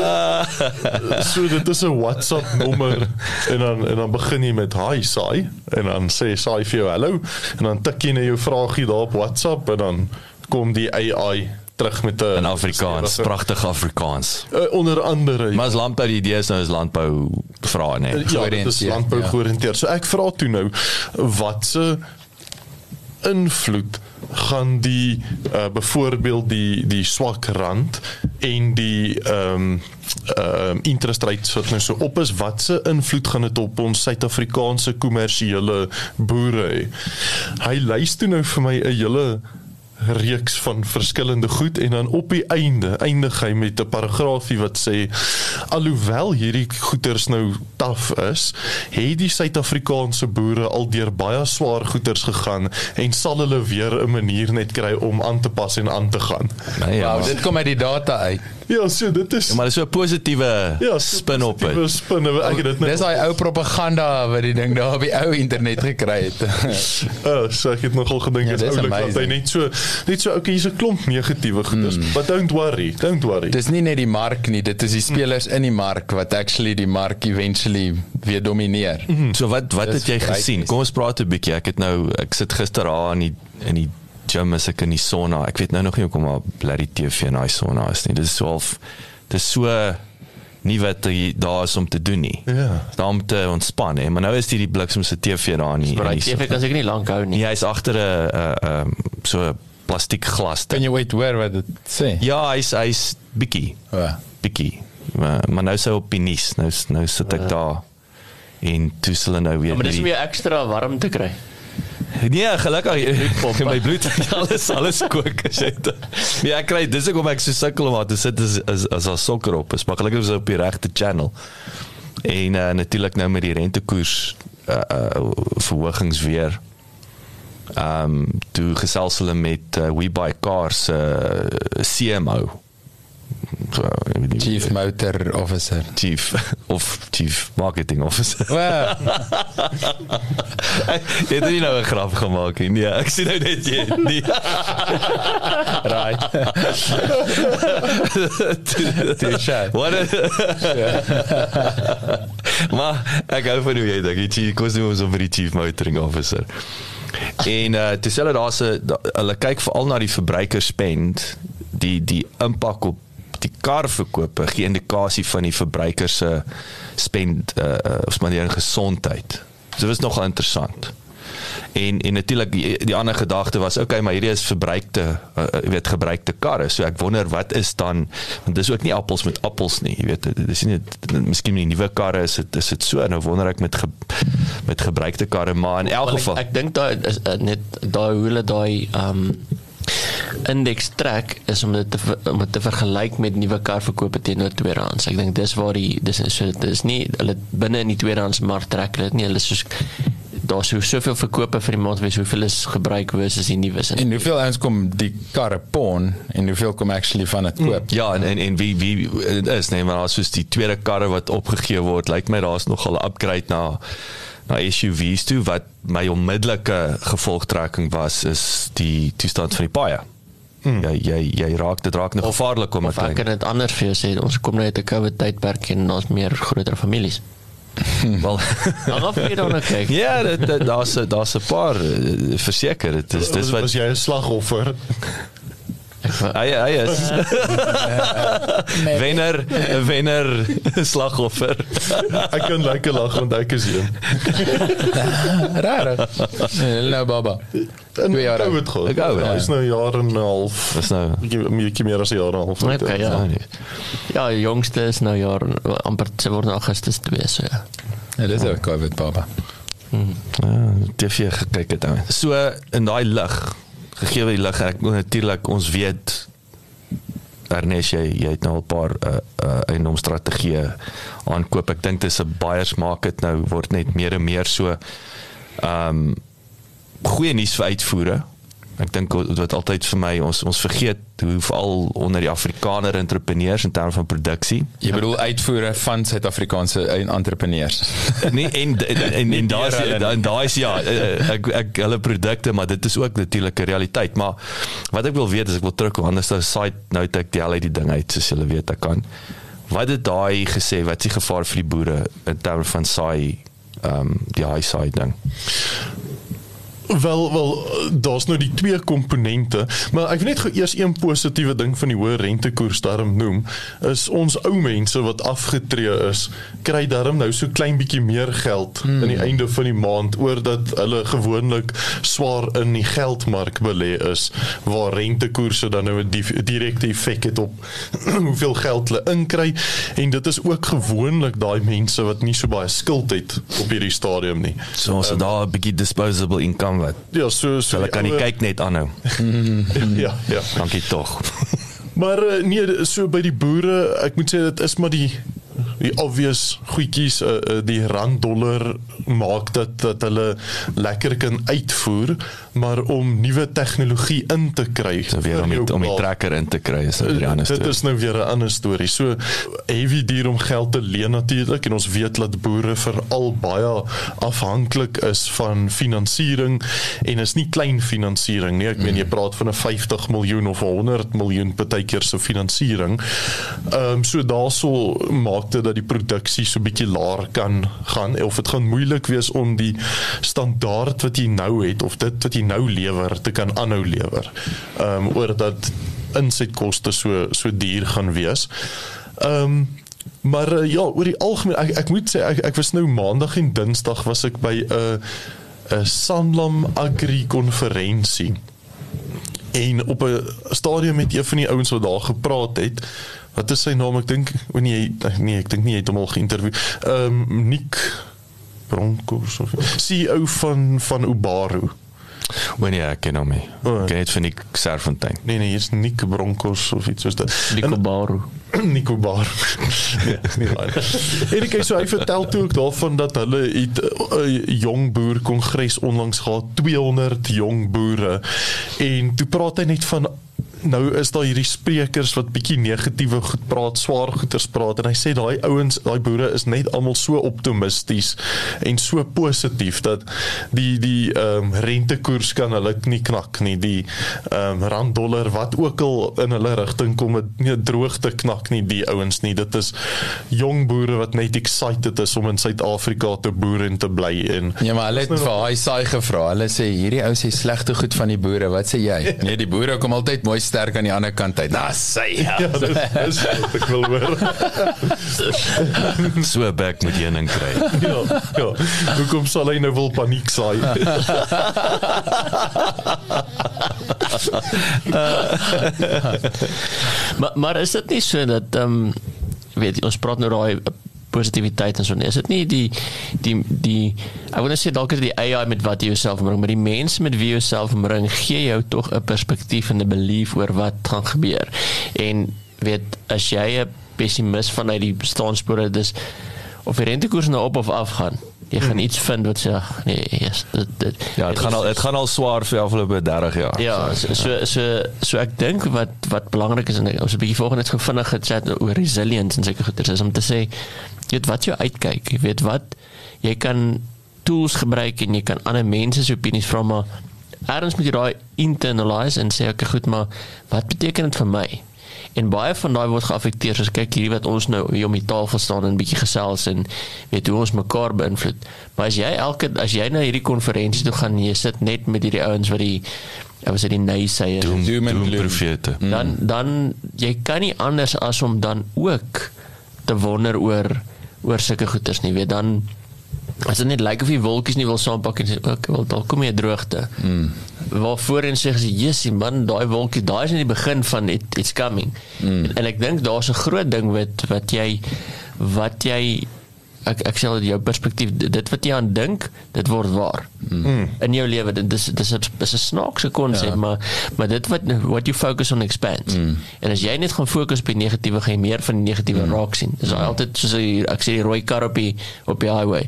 so dit is 'n WhatsApp nommer en dan en dan begin jy met hi saai en dan sê saai vir jou hallo en dan tik jy net jou vraagie daar op WhatsApp en dan kom die AI terug met 'n in Afrikaans, pragtig Afrikaans. uh, onder andere Maar as landbou die idee is nou is landbou vra nee. Ja, dit is Georiënteerd, landbou ja. georiënteerd. So ek vra toe nou wat se invloed gaan die uh, byvoorbeeld die die swak rand en die ehm um, ehm um, interest rates wat nou so op is wat se invloed gaan dit op ons Suid-Afrikaanse kommersiële boere hê. Hy toe nou vir my 'n hele reeks van verskillende goed en dan op die einde eindig hy met 'n paragraafie wat sê alhoewel hierdie goeders nou taaf is, het die Suid-Afrikaanse boere al deur baie swaar goeders gegaan en sal hulle weer 'n manier net kry om aan te pas en aan te gaan. Nee, ja, Wow, dit kom uit die data uit. Ja, so dit is ja, maar dis so 'n positiewe ja, spin op positiewe dit. Spin, ek het dit Dis net daai ou propaganda wat die ding daar op die ou internet gekry het. uh, *laughs* so ek het nogal gedink Ja, dit dis is oulik dat hy net so net so okay, hier's 'n klomp negatiewe goeders, mm. but don't worry, don't worry. Dis nie net die mark nie, dit is die spelers in die mark wat actually die mark eventually weer domineer. So wat wat Dis het jy gesien? Kom ons praat 'n bietjie. Ek het nou ek sit gister daar in die in die gym as ek in die sauna. Ek weet nou nog nie hoekom maar bloody TV in daai sauna is nie. Dis so half dis so nie wat jy daar is om te doen nie. Ja. Daar om te ontspan hè, maar nou is dit die bliksemse TV daar nie. Maar hy TV kan seker nie lank hou nie. Nee, hy's agter 'n 'n um, so plastiek glas. Kan jy ooit hoor wat dit sê? Ja, hy's hy's bietjie Ja. bietjie. Maar, maar nou sou op die nuus. Nou nou sit ek daar en toe hulle nou weer Ja, maar dis die- om jou ekstra warm te kry. Nee, gelukkig *laughs* my bloed *laughs* alles alles kook as jy dit. Nee, ek kry dis ek om ek so sukkel om te sit as as as al sokker op is, maar gelukkig is op die regte channel. En uh, natuurlik nou met die rentekoers uh, uh verhogings weer. Ehm um, toe gesels hulle met uh, We Buy Cars uh, CMO. So, ek weet nie- Chief Motor Officer. chief *laughs* of chief marketing officer. Wow. *laughs* Jy het nie nou 'n grap gemaak nie. Nee, ek sien nou net jy. Nee. right. Touche. Wat? *laughs* maar ek hou van hoe jy dink. Jy kos nie ons vir die chief motoring officer. En uh dis hulle daar's 'n hulle kyk veral na die verbruiker spend, die die impak op die karverkope gee indikasie van die verbruiker se spend uh, of maar die gesondheid. So dit was nogal interessant. En en natuurlik die, die ander gedagte was okay, maar hierdie is verbruikte uh, jy weet gebruikte karre. So ek wonder wat is dan want dis ook nie appels met appels nie, jy weet. Dit is nie miskien nie nuwe karre is dit is dit so nou wonder ek met ge, met gebruikte karre, maar in elk geval Ek, ek dink daai is net daai hoe hulle daai um indeks trek is om dit te om dit te vergelyk met nuwe karverkope teenoor tweedehands. Ek dink dis waar die dis is so dis nie hulle binne in die tweedehands mark trek hulle dit nie. Hulle is soos daar's so soveel verkope vir die maand wees hoeveel is gebruik versus die nuwe En hoeveel ouens kom die karre pawn en hoeveel kom actually van dit koop? Ja, en en, en wie wie dit is nee, maar daar's soos die tweede karre wat opgegee word. Lyk my daar's nogal 'n upgrade na na SUVs toe wat my onmiddellike gevolgtrekking was is die toestand van die paaie. Hmm. Jy jy jy raak dit raak nog gevaarlik om Of ek dit. kan dit anders vir jou sê, ons kom nou uit 'n COVID tydperk en ons meer groter families. *laughs* Wel *laughs* af jy dan kyk. Ja, dit, dit, daar's daar's 'n paar uh, verseker dit is dis was wat jy 'n slagoffer? *laughs* hy hy is *laughs* wenner wenner slagoffer. Ek kan lekker lag want ek is een. Rarig. Nou baba. Twee jaar ek oud. dit goed. Ek dit. Ja, Hy's nou jaar en 'n half. Dis nou Bietjie bietjie meer as 'n jaar en 'n half. oud. Okay, ja. Ja, die jongste is nou jaar amper se word Augustus 2 so ja. Ja, dis ook COVID baba. Ja, TV gekyk het dan. So in daai lig, gegee die lig, ek natuurlik ons weet Ernest jy jy het nou al 'n paar uh, uh, eiendomsstrategieë aankoop. Ek dink dis 'n buyers market nou word net meer en meer so ehm um, goeie nuus vir uitvoere. Ek dink wat altyd vir my ons ons vergeet hoe veral onder die Afrikaner entrepreneurs in terme van produksie. Jy bedoel uitvoere van Suid-Afrikaanse entrepreneurs. *laughs* nee en en en, hulle nie. en daai is ja eh, ek ek hulle produkte maar dit is ook natuurlik 'n realiteit maar wat ek wil weet is ek wil terugkom anders dan site nou ek al uit die ding uit soos julle weet ek kan wat het daai gesê wat is die gevaar vir die boere in terme van saai ehm um, die high side ding Wel wel daar's nou die twee komponente, maar ek wil net gou eers een positiewe ding van die hoë rentekoers daarom noem, is ons ou mense wat afgetree is, kry daarom nou so klein bietjie meer geld hmm. aan die einde van die maand oordat hulle gewoonlik swaar in die geldmark belê is waar rentekoerse dan nou 'n direkte effek het op *clears throat* hoeveel geld hulle inkry en dit is ook gewoonlik daai mense wat nie so baie skuld het op hierdie stadium nie. So so um, daar 'n bietjie disposable income wat. Ja, so so hulle kan nie kyk net aanhou. *laughs* ja, ja. Dankie tog. maar eh, nee, so by die boere, ek moet sê dit is maar die die obvious goedjies uh, uh, die rand dollar maak dat dat hulle lekker kan uitvoer maar om nuwe tegnologie in te kry. So weer om die, om die trekker in te kry is 'n ander storie dit is nou weer 'n ander storie. So heavy duur om geld te leen natuurlik en ons weet dat boere veral baie afhanklik is van finansiering en is nie klein finansiering nie. Ek meen jy mm. praat van 'n 50 miljoen of 100 miljoen partykeer se finansiering ehm um, so daaroor maak dit dat die produksie so bietjie laer kan gaan of dit gaan moeilik wees om die standaard wat jy nou het of dit wat jy nou lewer te kan aanhou lewer. Ehm um, oor dat insetkoste so so duur gaan wees. Ehm um, maar uh, ja, oor die algemeen ek ek moet sê ek ek was nou maandag en dinsdag was ek by 'n uh, 'n Sanlam Agri konferensie. En op 'n stadium met een van die ouens wat daar gepraat het, wat is sy naam? Ek dink o nee, nee, ek dink nie hy het hom al geïnterview. Ehm um, Nick Broncos of CEO van van Ubaru. Wanneer ja, ek ken hom nie. Oh. Ken dit van Nick Serfontein. Nee nee, hier's Nick Broncos of iets soos dit. Nico Baru. Nico Baru. nee, nie waar. En ek sê hy vertel toe ook daarvan dat hulle 'n uh, jong boer kongres onlangs gehad, 200 jong boere. En toe praat hy net van nou is daar hierdie sprekers wat bietjie negatiewe goed praat, swaar goeters praat en hy sê daai ouens, daai boere is net almal so optimisties en so positief dat die die ehm um, rentekoers kan hulle nie knak nie. Die ehm um, rand dollar wat ook al in hulle rigting kom, het nie droogte knak nie die ouens nie. Dit is jong boere wat net excited is om in Suid-Afrika te boer en te bly en Ja, maar hulle het vir daai saai gevra. Hulle sê hierdie ou sê slegte goed van die boere. Wat sê jy? *laughs* Nee, die boere kom altyd mooi sterk aan die ander kant uit. Nou sê ja. *laughs* ja dis, dis wat ek wil hoor. *laughs* so back met een en kry. *laughs* ja, ja. Hoekom sal hy nou wil paniek saai? maar maar is dit nie so dat ehm um, weet jy ons praat nou daai positiwiteit en so nie. Is dit nie die die die ek wil net sê dalk is die AI met wat jy jouself bring, maar die mense met wie jy jouself bring gee jou tog 'n perspektief en 'n belief oor wat gaan gebeur. En weet as jy 'n pessimis vanuit die bestaanspore dis of die rentekoers nou op of af gaan. Jy gaan hmm. iets vind wat sê nee, yes, dit dit Ja, dit gaan al dit gaan al swaar vir afgelope 30 jaar. Ja, so so so, so ek dink wat wat belangrik is en ons 'n bietjie volgende net gevindig gechat oor resilience en seker goeie is om te sê jy weet wat jy uitkyk jy weet wat jy kan tools gebruik en jy kan ander mense se opinies vra maar erns moet jy daai internalize en sê ek goed maar wat beteken dit vir my en baie van daai word geaffekteer soos kyk hierdie wat ons nou hier om die tafel staan en 'n bietjie gesels en weet hoe ons mekaar beïnvloed maar as jy elke as jy na hierdie konferensie toe gaan jy sit net met hierdie ouens wat die Ja, was dit die naysayers? Doom, doom profete. Dan dan jy kan nie anders as om dan ook te wonder oor oor sulke goeters nie weet dan as dit net lyk of die wolkies nie wil saampak en sê ook wel dalk kom jy droogte mm. waarvoor en sê jy jessie man daai wolkie daai is net die begin van it, it's coming mm. en, en ek dink daar's 'n groot ding wat wat jy wat jy ek ek sê jou perspektief dit wat jy aan dink dit word waar mm. in jou lewe dit is dis is 'n snaakse konsep ja. maar maar dit wat what you focus on expands mm. en as jy net gaan fokus op die negatiewe gaan jy meer van die negatiewe mm. raak sien dis mm. altyd soos ek sê die rooi kar op die op die highway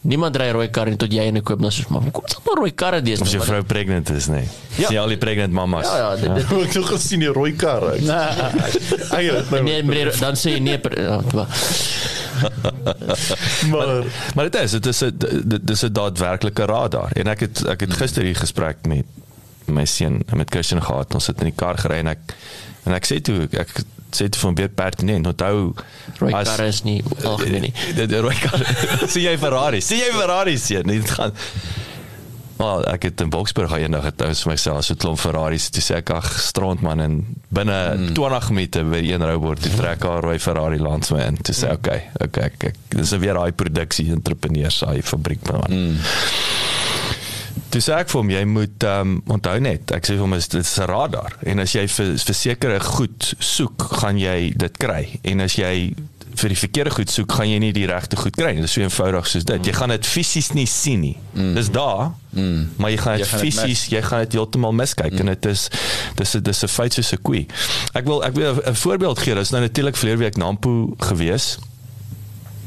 Niemand ry rooi karre tot jy ene koop nou soos maar kom ons maar rooi karre dis. Of jy vrou pregnant is nee. Ja. Sien al die pregnant mamas. Ja ja, dit, dit, ja. *laughs* ek het gesien die rooi karre. Nee, nee, nee, dan sê jy nee. Ja, maar maar dit is dit is 'n dit is 'n daadwerklike radar en ek het ek het gister hier gesprek met my seun met Christian gehad ons sit in die kar gery en ek en ek sê toe ek dit van baie pertinent onthou rooi kar is nie algemeen nie die rooi kar *laughs* sien jy Ferrari sien jy Ferrari sien dit gaan Wel, ek het in Boksburg eendag het ons vir myself so 'n klomp Ferraris toe sê ek ag strand man en binne mm. 20 minute by een robot die trek haar rooi Ferrari langs my in. Toe sê okay, okay, ek dis weer daai produksie entrepreneurs daai fabriek man. Mm. Dis ek vir hom jy moet um, onthou net ek sê vir hom is dit 'n radar. En as jy vir versekerde goed soek gaan jy dit kry. En as jy vir die verkeerde goed soek gaan jy nie die regte goed kry nie. Dis so eenvoudig soos dit. Jy gaan dit fisies nie sien nie. Mm. dis daar mm. maar jy gaan dit fisies jy gaan dit heeltemal miskyk mm. en dit is dis dis 'n feit soos 'n koei ek wil ek wil 'n voorbeeld gee. Dis nou natuurlik verlede week Nampo gewees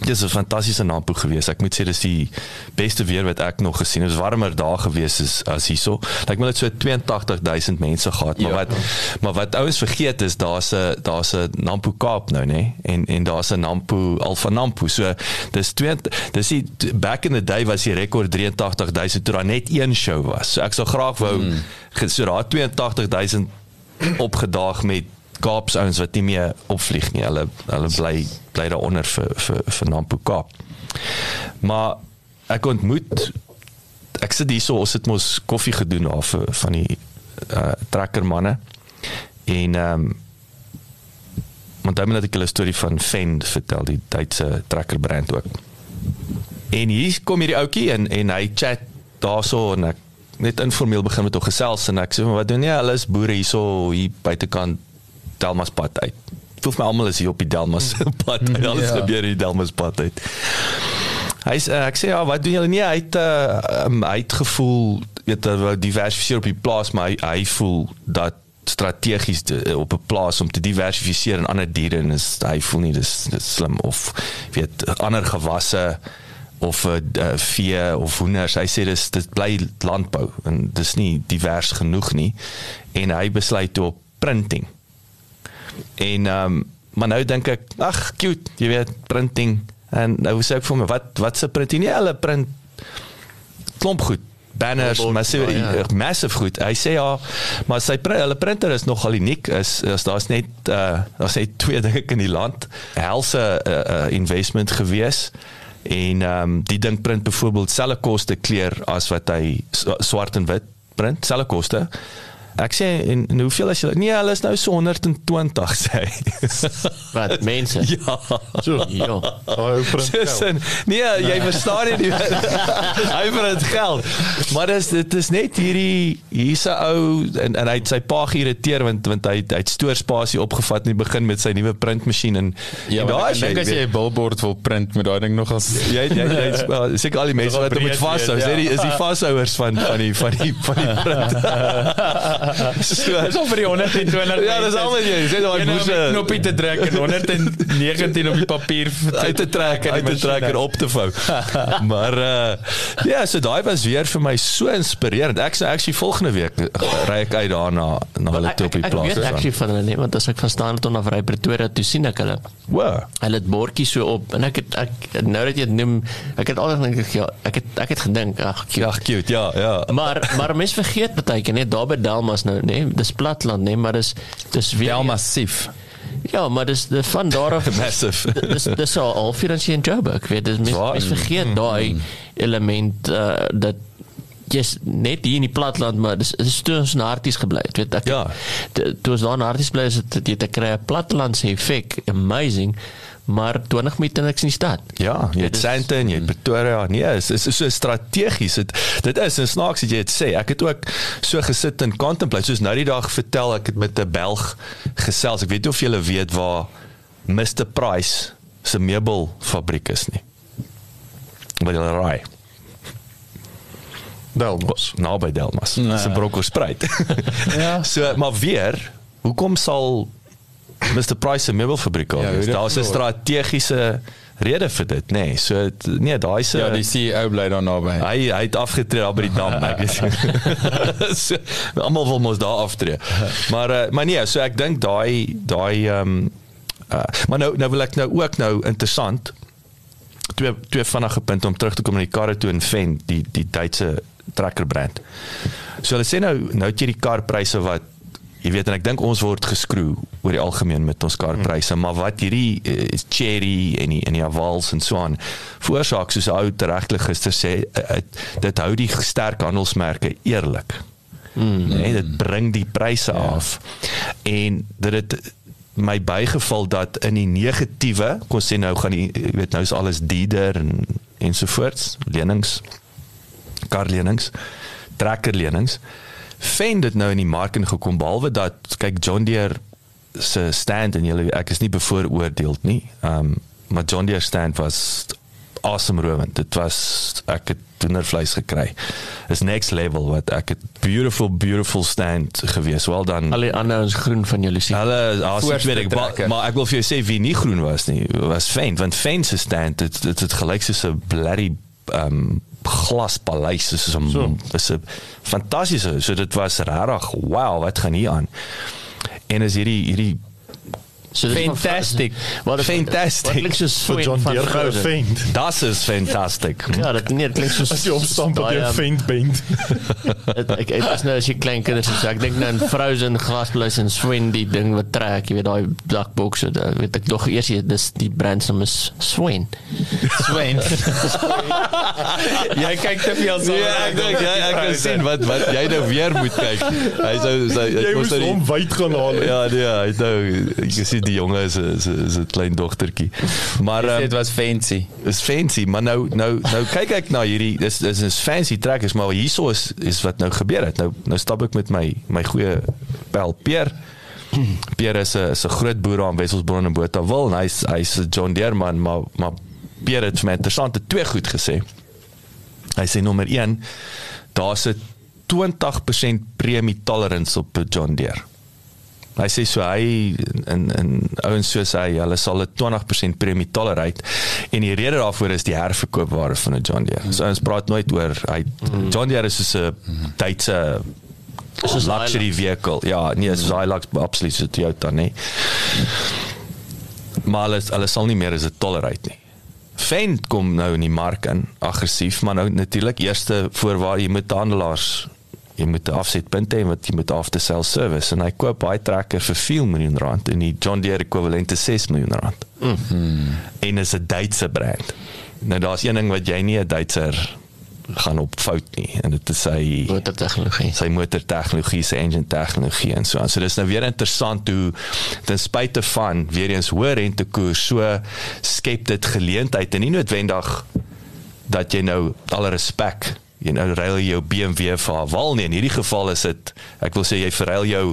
Dis 'n fantastiese Nampo gewees. Ek moet sê dis die beste weer wat ek nog gesien het. Dit was warmer daar gewees as as hierso. Ek moet net so 82000 mense gehad, maar ja. wat maar wat ouens vergeet is daar's 'n daar's 'n Nampo Kaap nou, nê? En en daar's 'n Nampo Alfa Nampo. So dis 2 dis die back in the day was die rekord 83000 toe daar net een show was. So ek sou graag wou mm. so daar 82000 opgedaag met Kaapse ouens wat nie meer opvlieg nie. Hulle hulle bly bly daar onder vir vir vir Nampo Kaap. Maar ek ontmoet ek sit hierso ons het mos koffie gedoen af van die uh trekkermanne en ehm um, want dan het ek 'n storie van Fend vertel die Duitse trekkerbrand ook. En hier kom hierdie ouetjie en en hy chat daarso en ek net informeel begin met hom gesels en ek sê wat doen jy? Hulle is boere hierso hier buitekant Delmas pad uit. Voel my almal is hier op die Delmas pad. Mm, Alles ja. gebeur in die Delmas pad uit. Hy sê uh, ek sê ja, wat doen julle nie? Hy het uh, um, hy het gevoel weet jy diversifiseer op die plaas, maar hy, hy voel dat strategies op 'n plaas om te diversifiseer in ander diere en is hy voel nie dis, dis slim of weet ander gewasse of 'n uh, uh, vee of hoenders. Hy sê dis dit bly landbou en dis nie divers genoeg nie en hy besluit op printing. En ehm um, maar nou dink ek, ag cute, jy weet, printing. En nou sê ek vir my, wat wat se printing? Nie hulle print klomp goed. Banners, massive ja, ja. massive goed. Hy sê ja, maar sy print, hulle printer is nogal uniek. Is, is daar's net uh daar's net twee *laughs* dinge in die land. Helse uh, uh, investment gewees en ehm um, die ding print byvoorbeeld selfe koste kleur as wat hy swart en wit print, selfe koste. Ek sê en, en hoeveel as jy Nee, hulle is nou so 120 sê. *laughs* Wat mense? *laughs* Ja. So. Ja. *laughs* Sin, nee, jy verstaan nie. hy vir dit geld. Maar dis dit is net hierdie hier's 'n ou en en hy het sy pa geïrriteer want want hy hy het stoorspasie opgevat en hy begin met sy nuwe printmasjien en ja, daai dink as jy 'n billboard wil print met daai ding nog as jy jy jy seker al die mense wat hom met vashou, sê die is die vashouers van van die van die van die print. So, dis al vir die 120. ja, dis al wat jy sê daai moes 'n knoppie te trek en 119 op die papier uit te trek en uit te trek en op te vou. *laughs* maar uh ja, so daai was weer vir my so inspirerend. Ek sê actually volgende week ry ek uit daarna na hulle toe op die plaas. Ek weet actually van hulle nie, want as ek van staan tot na Vry Pretoria toe sien ek hulle. Wow. Hulle het bordjies so op en ek het ek nou dat jy dit noem, ek het altyd gedink ja, ek het ek het gedink ag cute. Ja, cute. Ja, ja. Maar maar mense vergeet baie keer net daar by Delmas nou, nê? Nee, dis platland, nê, nee, maar dis dis weer ja, massief. Ja, maar dis die van daar af *laughs* massive. *laughs* dis dis al al finansiële Joburg, weet dis mis, mis vergeet mm, daai mm. element uh, dat jy's net hier in die platland, maar dis dis toe ons na harties gebly het, weet ek. Ja. Toe ons daar na harties bly is dit jy te kry 'n platlandse effek, amazing maar 20 minute niks in die stad. Ja, jy het Sandton, jy het Pretoria. Nee, is is so strategies. Dit dit is en snaaks dat jy dit sê. Ek het ook so gesit en contemplate soos nou die dag vertel ek het met 'n Belg gesels. Ek weet nie of julle weet waar Mr Price se meubelfabriek is nie. Wat hulle raai. Delmas. Nou by Delmas. Nee. Se Brokkospruit. *laughs* ja. So, maar weer, hoekom sal Mr Price se meubelfabriek al. Ja, Daar's 'n strategiese rede vir dit, nê. Nee. So nee, daai se Ja, die CEO bly daar naby. Hy hy het afgetree daar by die dam, ek is. *laughs* so, almal wil mos daar aftree. Maar uh, maar nee, so ek dink daai daai ehm um, uh, maar nou nou wil ek nou ook nou interessant twee twee vinnige punte om terug te kom na die karre toe en Fen, die die Duitse trekker brand. So hulle sê nou nou het jy die karpryse wat Jy weet en ek dink ons word geskroe oor die algemeen met ons karpryse, maar wat hierdie uh, cherry en die en die avals en so aan veroorsaak soos ou regtig gister sê, uh, uh, dit hou die sterk handelsmerke eerlik. Mm. Nee, dit bring die pryse ja. af. En dit het my bygeval dat in die negatiewe, kom sê nou gaan die jy weet nou is alles dieder en ensovoorts, lenings, karlenings, trekkerlenings. Fen dit nou in die mark ingekom behalwe dat kyk John Deere se stand en julle ek is nie bevooroordeeld nie. Ehm um, maar John Deere stand was awesome rowend. Dit was ek het toenervleis gekry. Is next level wat ek het beautiful beautiful stand gewees. Wel dan Al die ander ons groen van julle sien. Hulle ek weet ek maar, maar ek wil vir jou sê wie nie groen was nie, was Faint want Faint se stand dit dit het gelyk soos 'n bloody ehm um, glaspaleis soos 'n So. is 'n fantastiese so dit was regtig wow wat gaan hier aan. En is hierdie hierdie So Fantastic. Wat is- Fantastic. Wat klink soos Vir John van Deere gefeind. das is fantastic. Ja, dit nee, dit klink soos As jy op daai, jou ehm, feint bent. Dit- Ek ek is nou as jy klein kinders so ek dink nou aan Frozen glasbluis en Swen die ding wat trek, jy weet daai dakbokse, da- weet ek nog eers jy- dis die brand se is Swen. Swain. jy kyk te veel so. Ja, ek dink jy ek kan sien wat wat jy nou weer moet kyk. Hy sou sy ek moes nou hom wyd gaan haal. Ja, nee, hy nou jy sien die jonge is 'n is 'n- is 'n klein dogtertjie. Maar um, Dit was fancy. is fancy, maar nou nou nou *laughs* kyk ek na hierdie dis dis is fancy trekkers, maar hierso is is wat nou gebeur het. Nou nou stap ek met my my goeie pel Peer. Peer is 'n is 'n groot boer daar in Wesselsbron en Botawil en hy's hy's 'n John Deere man, maar maar Peer het vir my interessante twee goed gesê. Hy sê nommer 1, daar's 'n 20% premie tolerance op 'n John Deere. Hy sê so hy in in ouens soos hy, hulle sal 'n 20% premie tolerate en die rede daarvoor is die herverkoopwaarde van 'n John Deere. So ons praat nooit oor hy John Deere is soos 'n Duitse Soos luxury vehicle. Ja, nee, soos Hilux absoluut so Toyota, nee. Maar hulle hulle sal nie meer as 'n tolerate nie. Fend kom nou in die mark in aggressief, maar nou natuurlik eerste voorwaar jy moet handelaars jy moet 'n afsetpunt hê wat jy moet after sale service en hy koop baie trekker vir 4 miljoen rand en die John Deere ekwivalent is 6 miljoen rand. Mm -hmm. En is 'n Duitse brand. Nou daar's een ding wat jy nie 'n Duitser gaan op fout nie en dit is sy Motortegnologie. sy motortegnologie, sy engine tegnologie en so aan. So dis nou weer interessant hoe ten spyte van weer eens hoë rentekoers so skep dit geleentheid en nie noodwendig dat jy nou alle respek jy nou ruil jou BMW vir Haval nie. In hierdie geval is dit ek wil sê jy verruil jou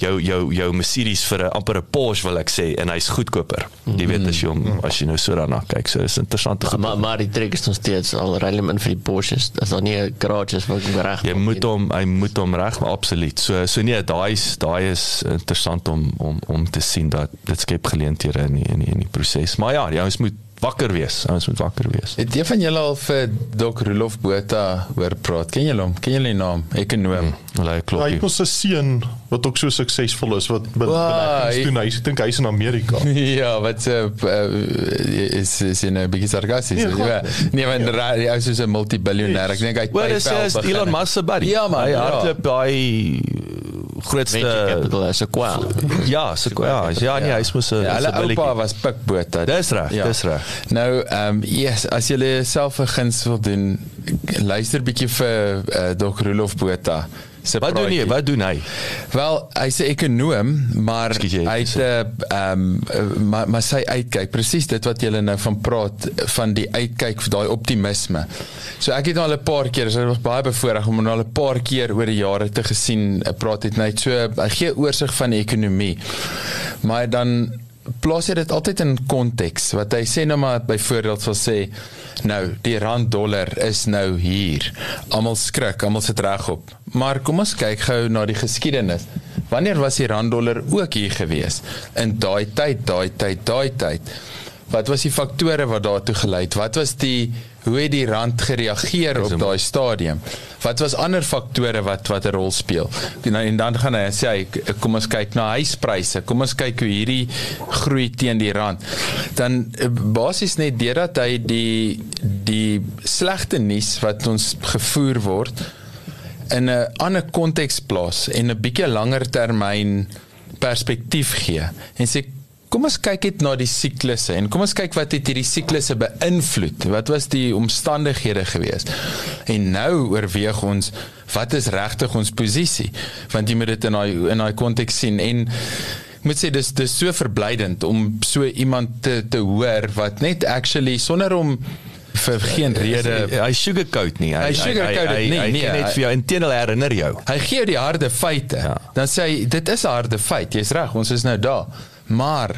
jou jou jou Mercedes vir 'n amper 'n Porsche wil ek sê en hy's goedkoper. Jy weet as jy hom as jy nou so daarna kyk. So dis interessant. Maar, maar maar die trek is nog steeds al ry hulle in vir die Porsches. As daar nie 'n garage is wat reg. Jy moet hom hy moet hom reg maar absoluut. So so nee, daai is daai is interessant om om om te sien dat dit skep geleenthede in die, in die, in die proses. Maar ja, die ouens moet wakker wees. Ouens moet wakker wees. Het een van julle al vir Dok Rolof Botha hoor praat? Ken julle hom? Ken julle die naam? Ekonoom. Hulle Ja, hy klop. mos 'n seun wat ook so suksesvol is wat Wow, beleggings hy- doen. Hy ek dink hy's in Amerika. *laughs* Ja, wat se uh, is is in 'n bietjie sarkasties. Nee, ja, nee, maar ra- hy is soos 'n multibiljoenêr. Ek dink hy Wel, is. Elon Musk se buddy. Ja, man, hy ja. hardloop daai grootste capital is 'n kwel. Ja, so ja, ja, nee, hy's mos 'n Ja, hulle oupa was Pik Botha. Dis reg, dis reg. Nou, ehm um, yes, as jy self 'n guns wil doen, luister bietjie vir uh, Dok Rolof Botha. Wat doen hy? praatjie. Wat doen hy? Wel, hy's 'n ekonoom, maar Ekskuus, jy- hy het 'n ehm um, maar maar sy uitkyk presies dit wat julle nou van praat van die uitkyk vir daai optimisme. So ek het nou al 'n paar keer, so dit was baie bevoorreg om hom nou al 'n paar keer oor die jare te gesien eh, praat het net so hy gee oorsig van die ekonomie. Maar dan plaas hy dit altyd in konteks? Wat hy sê nou maar byvoorbeeld sal sê nou die rand dollar is nou hier. Almal skrik almal sit regop. Maar kom ons kyk gou na die geskiedenis. Wanneer was die rand dollar ook hier gewees? In daai tyd daai tyd daai tyd. Wat was die faktore wat daartoe gelei het? Wat was die hoe het die rand gereageer op daai stadium? Wat was ander faktore wat wat 'n rol speel? En, dan- en dan gaan hy sê hy kom ons kyk na huispryse. Kom ons kyk hoe hierdie groei teen die rand. Dan eh, basies net deurdat hy die die slegte nuus wat ons gevoer word in 'n ander konteks plaas en 'n bietjie langer termyn perspektief gee en sê kom ons kyk net na die siklusse en kom ons kyk wat het hierdie siklusse beïnvloed wat was die omstandighede gewees en nou oorweeg ons wat is regtig ons posisie want jy moet dit in daai in daai konteks sien en moet sê dis dis so verblydend om so iemand te te hoor wat net actually sonder om vir geen rede hy sugarcoat nie. Hy sugarcoat dit nie, Hy nee, gee net hy- vir jou intedeel herinner jou. Hy gee jou die harde feite. Ja. Dan sê hy dit is 'n harde feit. Jy's reg, ons is nou daar. Maar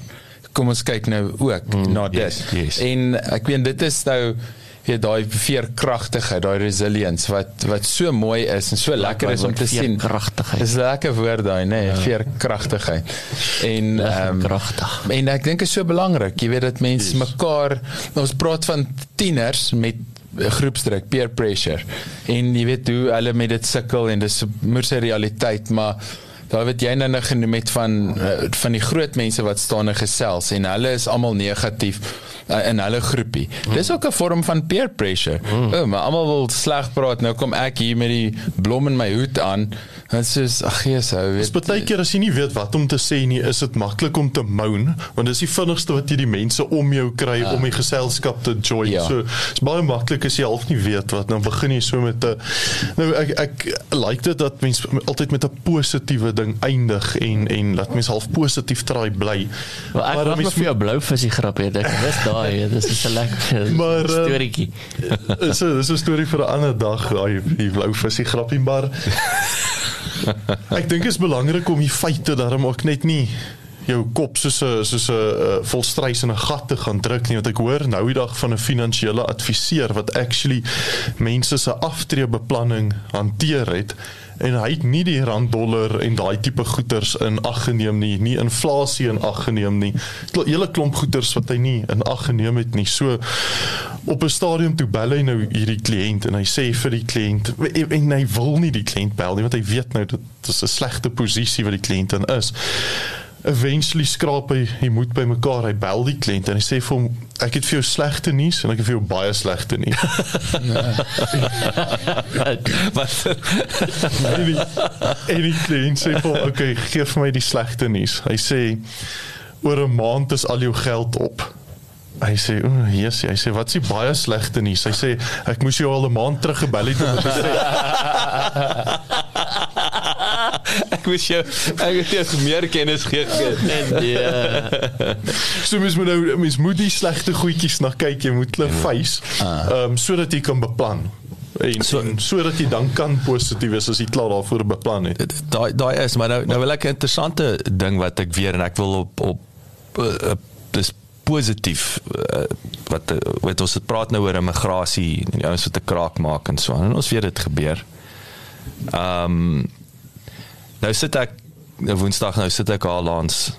kom ons kyk nou ook mm, na dit. yes, yes. En ek weet dit is nou weet daai veerkragtigheid, daai resilience wat wat so mooi is en so lekker is om te sien. Veerkragtigheid. Dis 'n lekker woord daai, nê, nee, ja. veerkragtigheid. En ehm kragtig. en ek dink is so belangrik. Jy weet dat mense yes. mekaar ons praat van tieners met groepsdruk, peer pressure. En jy weet hoe hulle met dit sukkel en dis moer se realiteit, maar daar wat jy nou nou genoem het van eh, van die groot mense wat staan en gesels en hulle is almal negatief uh, in hulle groepie. Mm. Dis ook 'n vorm van peer pressure. Mm. O, maar almal wil sleg praat. Nou kom ek hier met die blom in my hoed aan. En soos ag Jesus, ou Dis weet. baie keer as jy nie weet wat om te sê nie, is dit maklik om te moan, want dis die vinnigste wat jy die mense om jou kry ja. om die geselskap te join. Ja. So, is baie maklik as jy half nie weet wat, dan begin jy so met 'n Nou ek ek like dit dat mense altyd met 'n positiewe ding eindig en en laat mense half positief try bly. Maar ek dan wag nog mens vir jou blou visie grap hier. Ek wist daai, dis is 'n lekker *laughs* Maar, ehm, storieetjie. Dis 'n dis 'n storie vir 'n ander dag, daai die blou visie grappie, maar *laughs* ek dink is belangrik om die feite daarom ook net nie jou kop soos 'n soos 'n uh, volstrys in 'n gat te gaan druk nie want ek hoor nou die dag van 'n finansiële adviseur wat actually mense se aftreebeplanning hanteer het en hy het nie die rand dollar en daai tipe goeders in ag geneem nie, nie inflasie in ag geneem nie. 'n Hele klomp goeders wat hy nie in ag geneem het nie. So op 'n stadium toe bel hy nou hierdie kliënt en hy sê vir die kliënt en, en hy wil nie die kliënt bel nie want hy weet nou dit is 'n slegte posisie wat die kliënt in is. Eventually skraap hy hy moet by mekaar. Hy bel die kliënt en hy sê vir hom ek het vir jou slegte nuus en ek het vir jou baie slegte nuus. *laughs* Wat en die, en die kliënt sê vir hom, "Oké, okay, gee vir my die slegte nuus." Hy sê oor 'n maand is al jou geld op. Hy sê, "O, oh, Jesus," hy sê, "Wat is die baie slegte nuus?" Hy sê, "Ek moes jou al 'n maand terug gebel het om te sê *laughs* ek wens jou ek het jou meer kennis gee. En ja, so mens moet nou mens moet die slegte goedjies na kyk, jy moet hulle face, ehm um, sodat jy kan beplan. En so sodat jy dan kan positief wees as jy klaar daarvoor beplan het. Daai daai is maar nou nou wil ek 'n interessante ding wat ek weer en ek wil op op uh, dis positief uh, wat wat ons het praat nou oor immigrasie en die ouens wat 'n kraak maak en so aan en ons weet dit gebeur. Ehm um, nou sit ek Woensdag nou sit ek al langs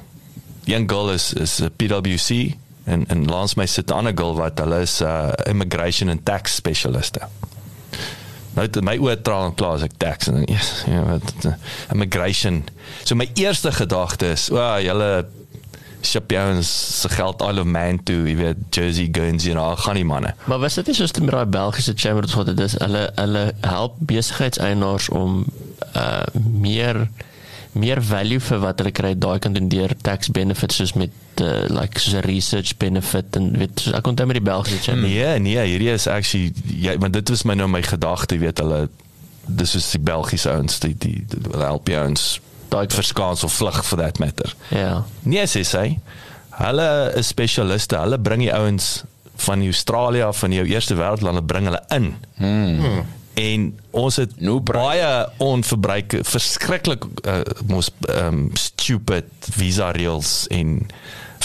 een girl is is 'n PwC en en langs my sit 'n ander girl wat hulle is 'n uh, immigration and tax specialiste. Nou het my oë traal klaar as ek tax en ja, ja wat immigration. So my eerste gedagte is, o, oh, julle ship jou ons se geld al of man toe, jy weet Jersey Guernsey en al gaan die manne. maar was dit nie soos met daai Belgiese chamber wat dit is? Hulle hulle help besigheidseienaars om uh meer meer value vir wat hulle kry daai kan doen deur tax benefits soos met uh, like soos 'n research benefit en weet soos, ek onthou met die Belgiese chamber. Nee, nee, hierdie is actually ja, want dit was my nou my gedagte, weet hulle dis is die Belgiese ouens die die, die hulle help jou ons daai verskans of vlug for that matter. ja Nee, sê sy. Hulle is spesialiste. Hulle bring die ouens van Australië af van jou eerste wêreldlande bring hulle in. Hmm. En ons het braai. baie onverbruik verskriklik uh, mos um, stupid visa reëls en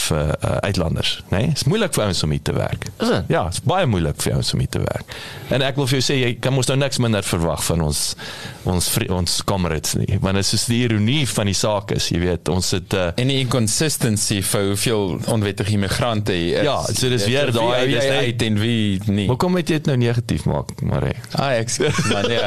vir uh, uitlanders, né? Nee? Dit is moeilik vir ouens om hier te werk. Is dit? Ja, dit is baie moeilik vir ouens om hier te werk. En ek wil vir jou sê jy kan mos nou niks minder verwag van ons ons ons comrades nie, want dit is die ironie van die saak is, jy weet, ons het uh, En die inconsistency vir hoeveel onwettige immigrante hier is. Ja, so dis weer daai- jy dis net- uit en wie nie. Hoe kom dit nou negatief maak, Marie? Ah, ek maar nee.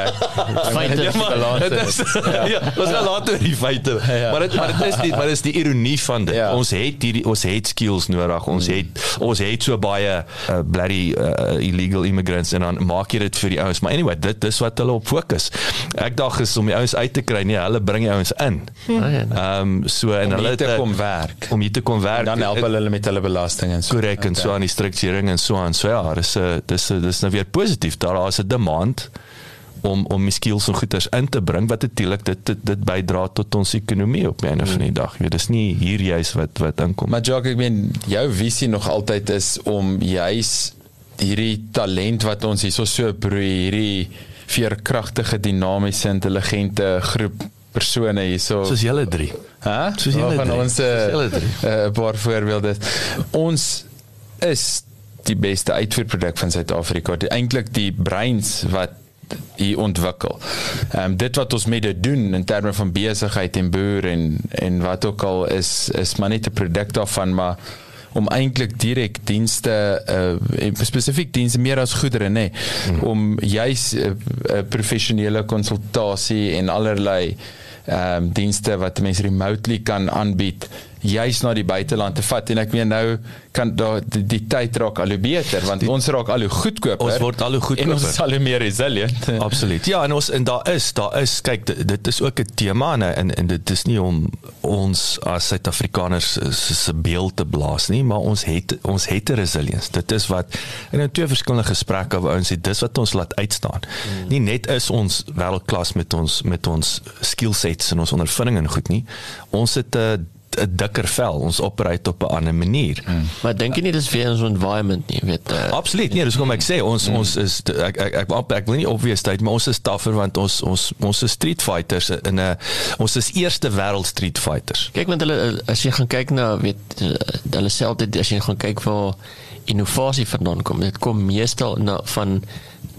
Feite. Ja, maar dit is *laughs* ja, ons gaan later die feite. Ja. Maar dit maar dit is die maar dit is die ironie van dit. Ja. Ons het hierdie ons ons het skills nodig. Ons Hmm. het ons het so baie uh, bloody uh, illegal immigrants en dan maak jy dit vir die ouens. Maar anyway, dit dis wat hulle op fokus. Ek dink is om die ouens uit te kry, nee, hulle bring die ouens in. Ah, ja. Ehm um, so en Om hulle te kom werk. om hier te kom werk. Dan help hulle hulle met hulle belasting en so. korrek en so aan die strukturering en so aan. So ja, dis 'n dis 'n dis nou weer positief. Daar is 'n demand om om die skills en goeders in te bring wat natuurlik dit dit, dit bydra tot ons ekonomie op die einde van die dag. Jy weet, dis nie hier juis wat wat inkom. Maar Jock, ek meen jou visie nog altyd is om juis hierdie talent wat ons hierso so broei, hierdie veerkragtige, dinamiese, intelligente groep persone hierso. soos julle drie. Hæ? soos julle drie. ons Soos julle drie. 'n uh, paar voorbeelde. Ons is die beste uitvoerproduk van Suid-Afrika. Eintlik die breins wat hier ontwikkel. Ehm um, dit wat ons met dit doen in terme van besigheid en boer en en wat ook al is is maar net 'n produk daarvan maar om eintlik direk dienste uh, spesifiek dienste meer as goedere nê nee, mm. om juis 'n uh, uh, professionele konsultasie en allerlei ehm um, dienste wat mense remotely kan aanbied juis na die buiteland te vat en ek meen nou kan daar die, die tyd raak al hoe beter want die, ons raak al hoe goedkoper Ons word al hoe goedkoper. en ons is al hoe meer resilient *laughs* Absoluut. Ja, en ons en daar is, daar is kyk dit, dit is ook 'n tema en en, en dit is nie om ons as Suid-Afrikaners se beeld te blaas nie, maar ons het ons het 'n resilience. Dit is wat in twee verskillende gesprekke waar ons sê dis wat ons laat uitstaan. Mm. Nie net is ons wêreldklas met ons met ons skill sets en ons ondervinding en goed nie. Ons het 'n 'n dikker vel. Ons operate op 'n ander manier. Mm. Maar dink jy nie dis vir ons environment nie, weet uh, Absoluut. Nee, dis hoekom ek sê ons mm. ons is ek ek ek, ek, ek wil nie obvious tyd, maar ons is tougher want ons ons ons is street fighters in 'n ons is eerste wêreld street fighters. Kyk want hulle as jy gaan kyk na weet eh, hulle altyd as jy gaan kyk waar innovasie vandaan kom, dit kom meestal na van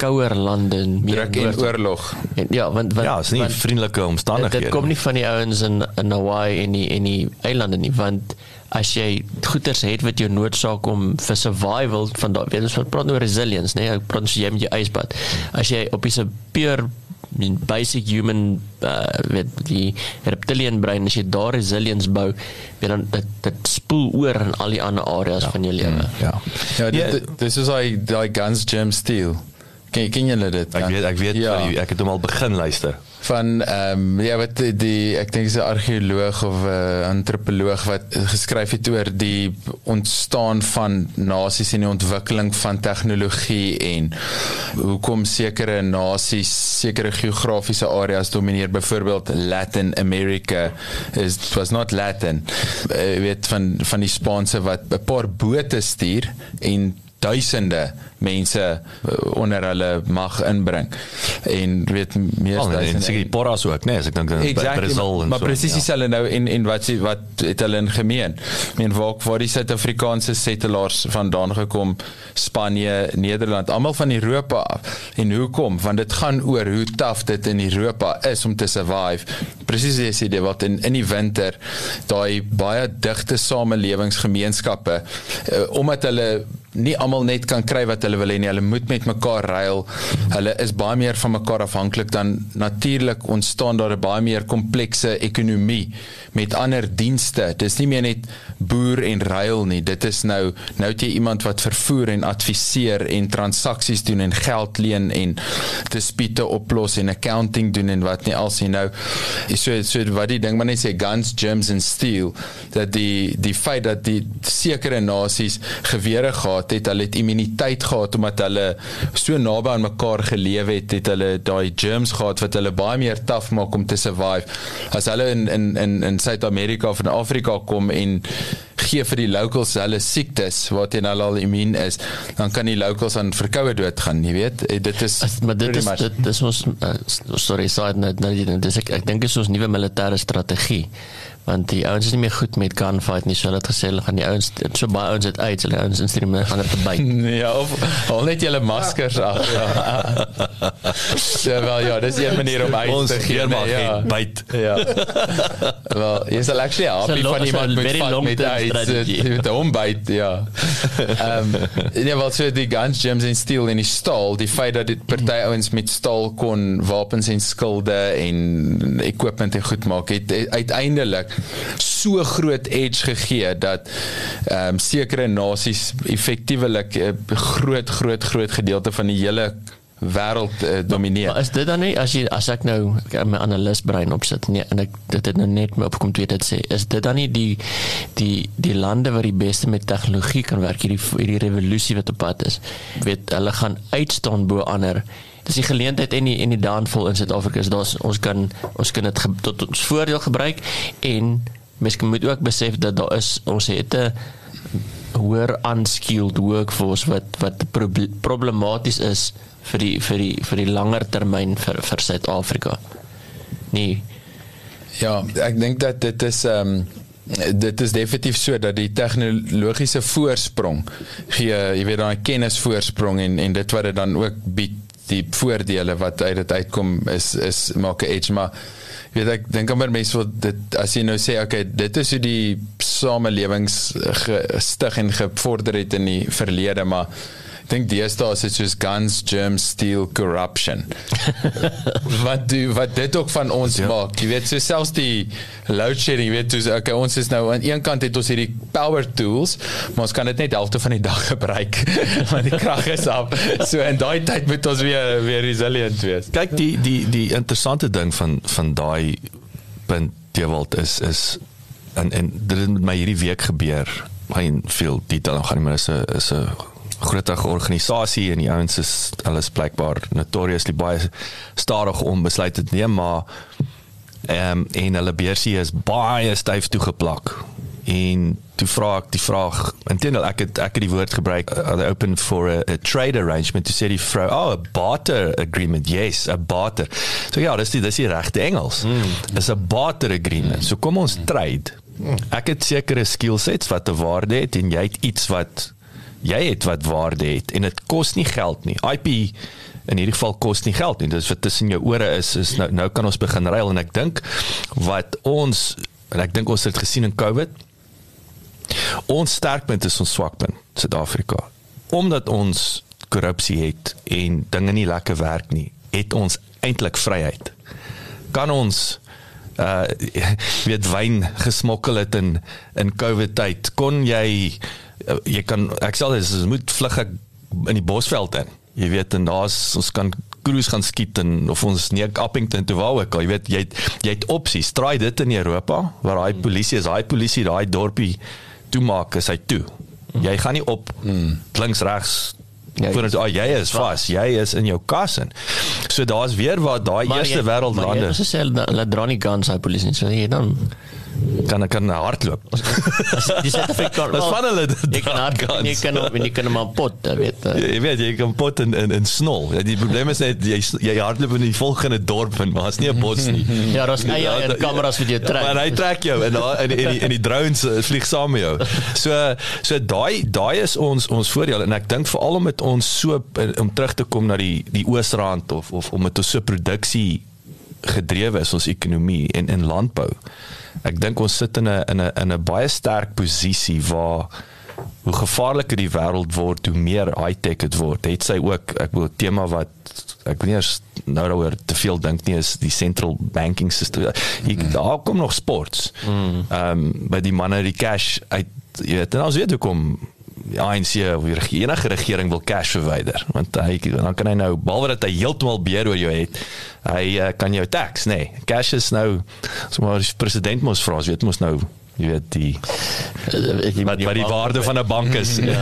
kouer lande en meer druk en oorlog En, ja, want want Ja, is nie want, vriendelike dit, omstandighede. dit kom nie van die ouens in in Hawaii en die en die eilande nie, want as jy goeders het wat jou noodsaak om vir survival van daai weet ons wat praat oor resilience, nee, ek praat as jy met jou ysbad. As jy op 'n pure I mean, basic human uh, weet die reptilian brein as jy daar resilience bou, weet dan dit dit spoel oor in al die ander areas ja. van jou lewe. Ja. ja dit, Ja. dit, dis is hy daai guns gem steel ken ken julle dit Ek weet ek weet ja. ja. ek het hom al begin luister. van ehm um, ja wat die, die ek dink dis 'n argeoloog of 'n uh, antropoloog wat geskryf het oor die ontstaan van nasies en die ontwikkeling van tegnologie en hoekom sekere nasies sekere geografiese areas domineer byvoorbeeld Latin America is was not Latin uh, weet van van die Spaanse wat 'n paar bote stuur en duisende mense uh, onder hulle mag inbring en weet meer Oh, en, en duisende- seker die porras ook, nee, as ek dink aan Exactly, Brazil maar, en maar so. presies ja. dieselfde nou en en wat wat het hulle in gemeen? Ek meen waar waar die Suid-Afrikaanse settlers vandaan gekom, Spanje, Nederland, almal van Europa af. En hoekom? Want dit gaan oor hoe taaf dit in Europa is om te survive. Presies as jy sê wat in in die winter daai baie digte samelewingsgemeenskappe uh, omdat hulle nie almal net kan kry wat hulle wil hê nie. Hulle moet met mekaar ruil. Hulle is baie meer van mekaar afhanklik dan natuurlik ontstaan daar 'n baie meer komplekse ekonomie met ander dienste. Dis nie meer net boer en ruil nie. Dit is nou nou het jy iemand wat vervoer en adviseer en transaksies doen en geld leen en dispute oplos en accounting doen en wat nie als nie. Nou so so wat die ding maar net sê guns, germs and steel dat die die feit dat die sekere nasies gewere gehad het, hulle het immuniteit gehad omdat hulle so naby aan mekaar geleef het, het hulle daai germs gehad wat hulle baie meer taaf maak om te survive. As hulle in in in in Suid-Amerika of in Afrika kom en gee vir die locals hulle siektes waarteen hulle al immuun is, dan kan die locals aan verkoue doodgaan, jy weet. Eh, Dit is As, maar dit is much- dit dis ons uh, sorry side note nou dit dis ek ek dink dit is ons nuwe militêre strategie want die ouens is nie meer goed met gunfight nie so hulle het gesê hulle gaan die ouens so baie ouens het uit hulle ouens instrumente gaan dit verby Ja, of al net julle maskers af. Ja. *laughs* ja, wel ja, dis 'n manier om uit Ons te gee. weermag nee, ja. byt. Ja. Wel, jy sal actually happy lo- van iemand vat long met term uit strategy. met hom byt, ja. *laughs* Ehm nee, wel so die guns, gems en steel en die staal, die feit dat dit party ouens met staal kon wapens en skilde en equipment en goed maak, het, het uiteindelik so groot edge gegee dat ehm um, sekere nasies effektiewelik 'n groot groot groot gedeelte van die hele wêreld uh, domineer. Maar is dit dan nie as jy as ek nou ek my analis brein opsit nee en ek dit het nou net my opkom twee dit sê is dit dan nie die die die lande wat die beste met tegnologie kan werk hierdie hierdie revolusie wat op pad is. Weet hulle gaan uitstaan bo ander. Dis die geleentheid en die en die downfall in Suid-Afrika is daar's ons kan ons kan dit tot ons voordeel gebruik en mens moet ook besef dat daar is ons het 'n hoër unskilled workforce wat wat problematies is vir die vir die vir die langer termyn vir vir Suid-Afrika. Nee. Ja, ek dink dat dit is ehm um, dit is definitief so dat die tegnologiese voorsprong gee jy weet daai kennisvoorsprong en en dit wat dit dan ook bied die voordele wat uit dit uitkom is is maak 'n edge maar weet ek dink amper mense wil dit as jy nou sê okay dit is hoe die samelewings gestig en gevorder het in die verlede maar dink deesdae is dit soos guns, germs, steel, corruption. *laughs* wat do wat dit ook van ons ja. maak. Jy weet so selfs die load shedding, jy weet so okay, ons is nou aan een kant het ons hierdie power tools, maar ons kan dit net helfte van die dag *laughs* gebruik want die krag is af. So in daai tyd moet ons weer weer resilient wees. Kyk die die die interessante ding van van daai punt Dewald is is en en dit het met my hierdie week gebeur. Geen veel detail gaan nie, maar is 'n is 'n groter organisasie en die ouens is alles blykbaar notoriously baie stadig om besluite te neem maar ehm um, en hulle beursie is baie styf toegeplak. En toe vra ek die vraag intendeel ek het ek het die woord gebruik uh, they open for a, a trade arrangement to say die vrou oh a barter agreement yes a barter. So ja dis die dis die regte Engels. Mm. is 'n barter agreement. So kom ons trade. Ek het sekere skill sets wat 'n waarde het en jy het iets wat jy het wat waarde het en dit kos nie geld nie. IP in hierdie geval kos nie geld nie. Dis wat tussen jou ore is is nou nou kan ons begin ruil en ek dink wat ons en ek dink ons het gesien in COVID ons sterkpunt is ons swakpunt Suid-Afrika. Omdat ons korrupsie het en dinge nie lekker werk nie, het ons eintlik vryheid. Kan ons uh *laughs* weet wyn gesmokkel het in in COVID tyd. Kon jy uh, jy kan ek sê dis moet vlug ek in die bosveld in. Jy weet en daar's ons kan cruise gaan skiet en of ons nie Appington toe wou ek al. Jy weet jy het, jy het opsies try dit in Europa waar daai polisie is. Daai polisie daai dorpie toe maak is hy toe. Jy gaan nie op mm. links regs Ja, voordat oh, jy is vas, jy is in jou kas in. So daar's weer waar daai eerste wêreld lande. Maar jy sê hulle dra nie guns hy polisie, so jy dan kan kan hardloop. Dis net kar. Dis van hulle. Jy kan hardloop. Jy kan op en jy kan maar pot, weet jy. Jy weet jy kan pot in in in snol. Ja, die probleem is net jy jy hardloop in die volgende dorp en maar is nie 'n bos nie. *laughs* ja, daar's eie ja, en kameras vir jou trek. Maar hy trek jou en daar in in die in die drones eh, vlieg saam met jou. So so daai daai is ons ons voordeel en ek dink veral om met ons so om terug te kom na die die Oosrand of of om ons so produksie gedrewe is ons ekonomie en in landbou ek dink ons sit in 'n in 'n in 'n baie sterk posisie waar hoe gevaarliker die wêreld word hoe meer high-tech dit word. Het sy ook ek wil tema wat ek weet nie eens nou daaroor te veel dink nie is die central banking system. Hier mm. daar kom nog sports. Mm. Ehm mm. um, by die manne die cash uit jy weet en ons weet hoe kom die ANC of die enige regering wil cash verwyder. Want hy dan kan hy nou behalwe dat hy heeltemal beheer oor jou het hy uh, kan jou tax nê. Nee. cash is nou sommer die president mos vra as weet mos nou jy weet die wat wat die waarde van 'n bank is. Ja.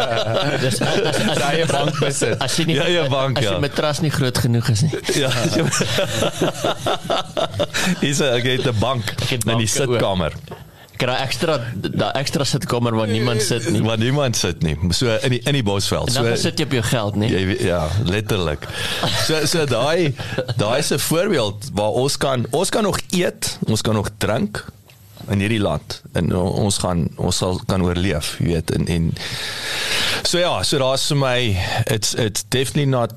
*laughs* Dis daai bank besit. as jy nie ja ja bank ja as jy met trust nie groot genoeg is nie. Ja. *laughs* Is 'n okay, bank in die sitkamer kry ekstra daai ekstra sitkamer waar niemand sit nie. Waar niemand sit nie. So in die in die bosveld. So sit jy op jou geld, nie? Jy, ja, letterlik. So so daai daai is 'n voorbeeld waar ons kan ons kan nog eet, ons kan nog drink in hierdie land en ons gaan ons sal kan oorleef, jy weet, en en so ja, so daar's vir my it's it's definitely not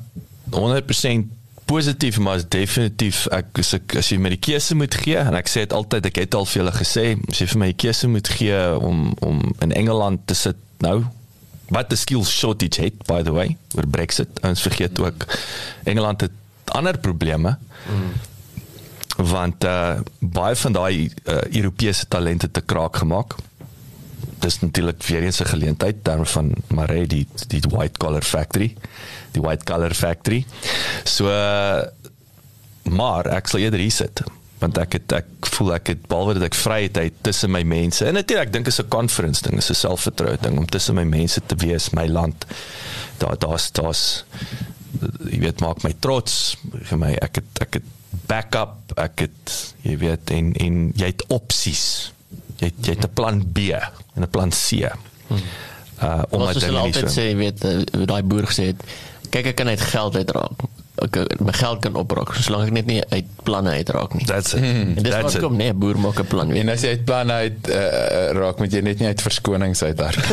100% positief maar definitief ek as ek as jy my die keuse moet gee en ek sê dit altyd ek het al vir julle gesê as jy vir my die keuse moet gee om om in Engeland te sit nou wat die skills shortage het by the way oor Brexit ons vergeet ook Engeland het ander probleme mm. want uh baie van daai uh, Europese talente te kraak gemaak. Dis natuurlik weer eens 'n geleentheid terwyl van Maree die die White Collar Factory, die White Collar Factory. So maar ek sal eerder hier sit want ek het ek voel ek het behalwe dat ek vryheid het tussen my mense en natuurlik ek dink is 'n conference ding is 'n selfvertroue ding om tussen my mense te wees my land daar daar's daar's jy weet maak my trots vir my ek het ek het backup ek het jy weet en en jy het opsies jy het, jy het 'n plan B en 'n plan C hmm. uh omdat jy altyd so. sê jy weet uh, daai boer gesê het kyk ek kan net geld uitraak ek my geld kan opraak solank ek net nie uit planne uitraak nie. That's it. Hmm, en dis That's wat kom nee, boer maak 'n plan. En as jy uit planne uit uh, raak met jy net nie uit verskonings uit daar. *laughs*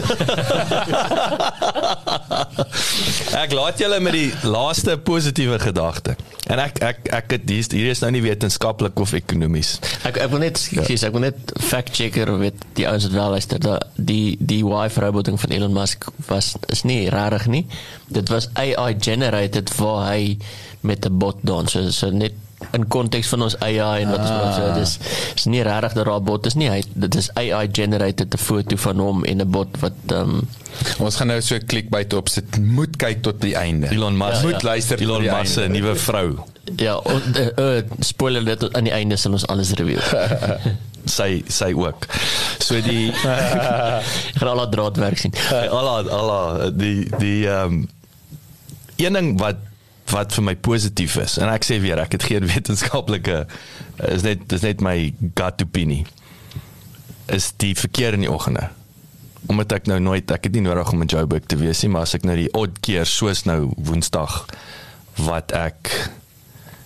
ek laat julle met die laaste positiewe gedagte. En ek ek ek het hier hier is nou nie wetenskaplik of ekonomies. Ek ek wil net ja. sê ek wil net fact checker weet die ouens wat wel luister dat die die wifi roboting van Elon Musk was is nie rarig nie. Dit was AI generated vir hy met 'n bot dans. So, so net in konteks van ons AI en wat ons ah. so dis is nie regtig dat daar bot is nie. Hy dit is AI generated 'n foto van hom en 'n bot wat um, ons gaan nou so 'n clickbait opsit. Moet kyk tot die einde. Elon Musk ja, moet ja. luister Elon Musk se nuwe vrou. Ja, en, uh, uh, spoiler dit aan die einde sal ons alles reveal. *laughs* sy sy ook. So die *laughs* gaan al die draadwerk sien. Al al die die ehm um, een ding wat wat vir my positief is en ek sê weer ek het geen *laughs* wetenskaplike is net dis net my gut opinion is die verkeer in die oggende omdat ek nou nooit ek het nie nodig om in Joburg te wees nie maar as ek nou die odd keer soos nou woensdag wat ek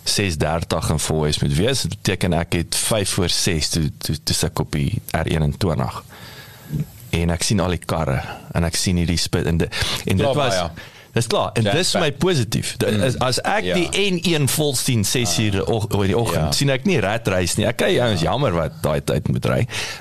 6:30 en voor is met wees dit beteken ek het 5 voor 6 toe toe toe se kopie R21 en ek sien al die karre en ek sien hierdie spit en, de, en dit was ja. Dis klaar. En dis my positief. Mm. As, as ek ja. die N1 volsteen 6 uur oor die oggend ja. sien ek nie rat reis nie. Ek kyk ouens ja. jammer wat daai tyd moet ry.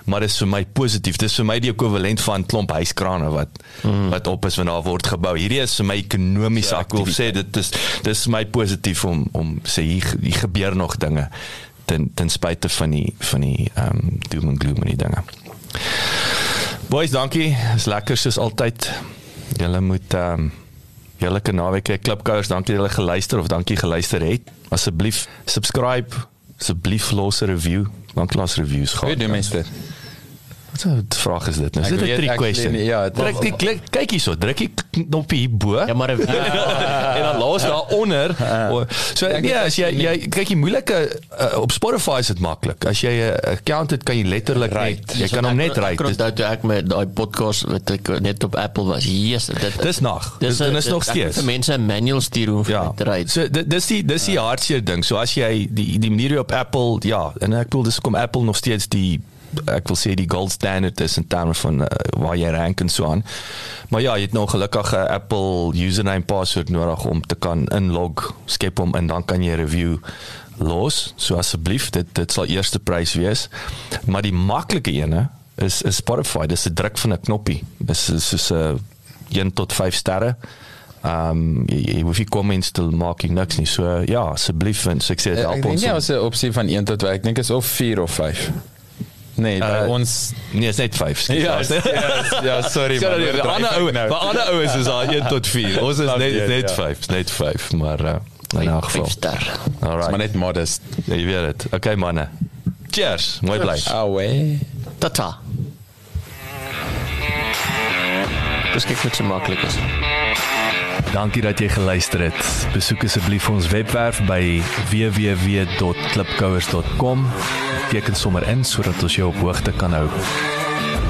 Maar dis vir my positief. Dis vir my die ekwivalent van klomp huiskrane wat mm. wat op is wanneer daar word gebou. Hierdie is vir my ekonomies ek wil sê dit is dis my positief om om sê hier, hier gebeur nog dinge ten ten spyte van die van die ehm um, doom and gloom en die dinge. Boys, dankie. Is lekker soos altyd. Julle moet ehm um, heerlike naweek. Klipkouers, dankie dat julle geluister of dankie geluister het. Asseblief subscribe, asseblief los 'n review. Want los reviews gaan. Doen mense dit? Wat 'n vraag is dit nou? Is dit 'n trick question? Nie, ja, druk die klik, kyk hierso, druk die knoppie hier bo. Ja, maar *laughs* en dan los daar onder. *laughs* So ja, nee, as jy jy kyk jy moeilike uh, op Spotify is dit maklik. As jy 'n uh, account het, kan jy letterlik right. jy kan hom net ry. Ek onthou toe ek met daai podcast wat ek net op Apple was. Yes, dit Dis nog. Dis dit is nog steeds. Die mense manual stuur hoe ja. te ry. So dis die dis die ja. hartseer ding. So as jy die die manier op Apple, ja, en ek bedoel dis kom Apple nog steeds die ek wil sê die gold standard is in terme van uh, waar jy rank en so aan. Maar ja, jy het nou gelukkig 'n Apple username password nodig om te kan inlog, skep hom en dan kan jy review los. So asseblief, dit dit sal eerste prys wees. Maar die maklike ene is is Spotify. Dis 'n druk van 'n knoppie. Dis is soos 'n 1 tot 5 sterre. Ehm um, jy hoef nie comments te maak nie niks nie. So ja, asseblief en so ek sê dit op ons. Ja, so opsie van 1 tot 5. Ek dink is of 4 of 5. Nee, uh, ons nee, is net 5. Ja, *laughs* ja, ja, sorry man. Die ander ou, die ander ou is is al 1 tot 4. Ons is net net 5, ja. net 5, maar uh, in elk geval. Alright. Maar net modest. Ja, jy weet dit. Okay manne. Cheers. Mooi bly. Away. Tata. Dis kyk net so maklik is. Dankie dat jy geluister het. Besoek asseblief ons webwerf by www.klipkouers.com teken sommer in sodat ons jou op hoogte kan hou.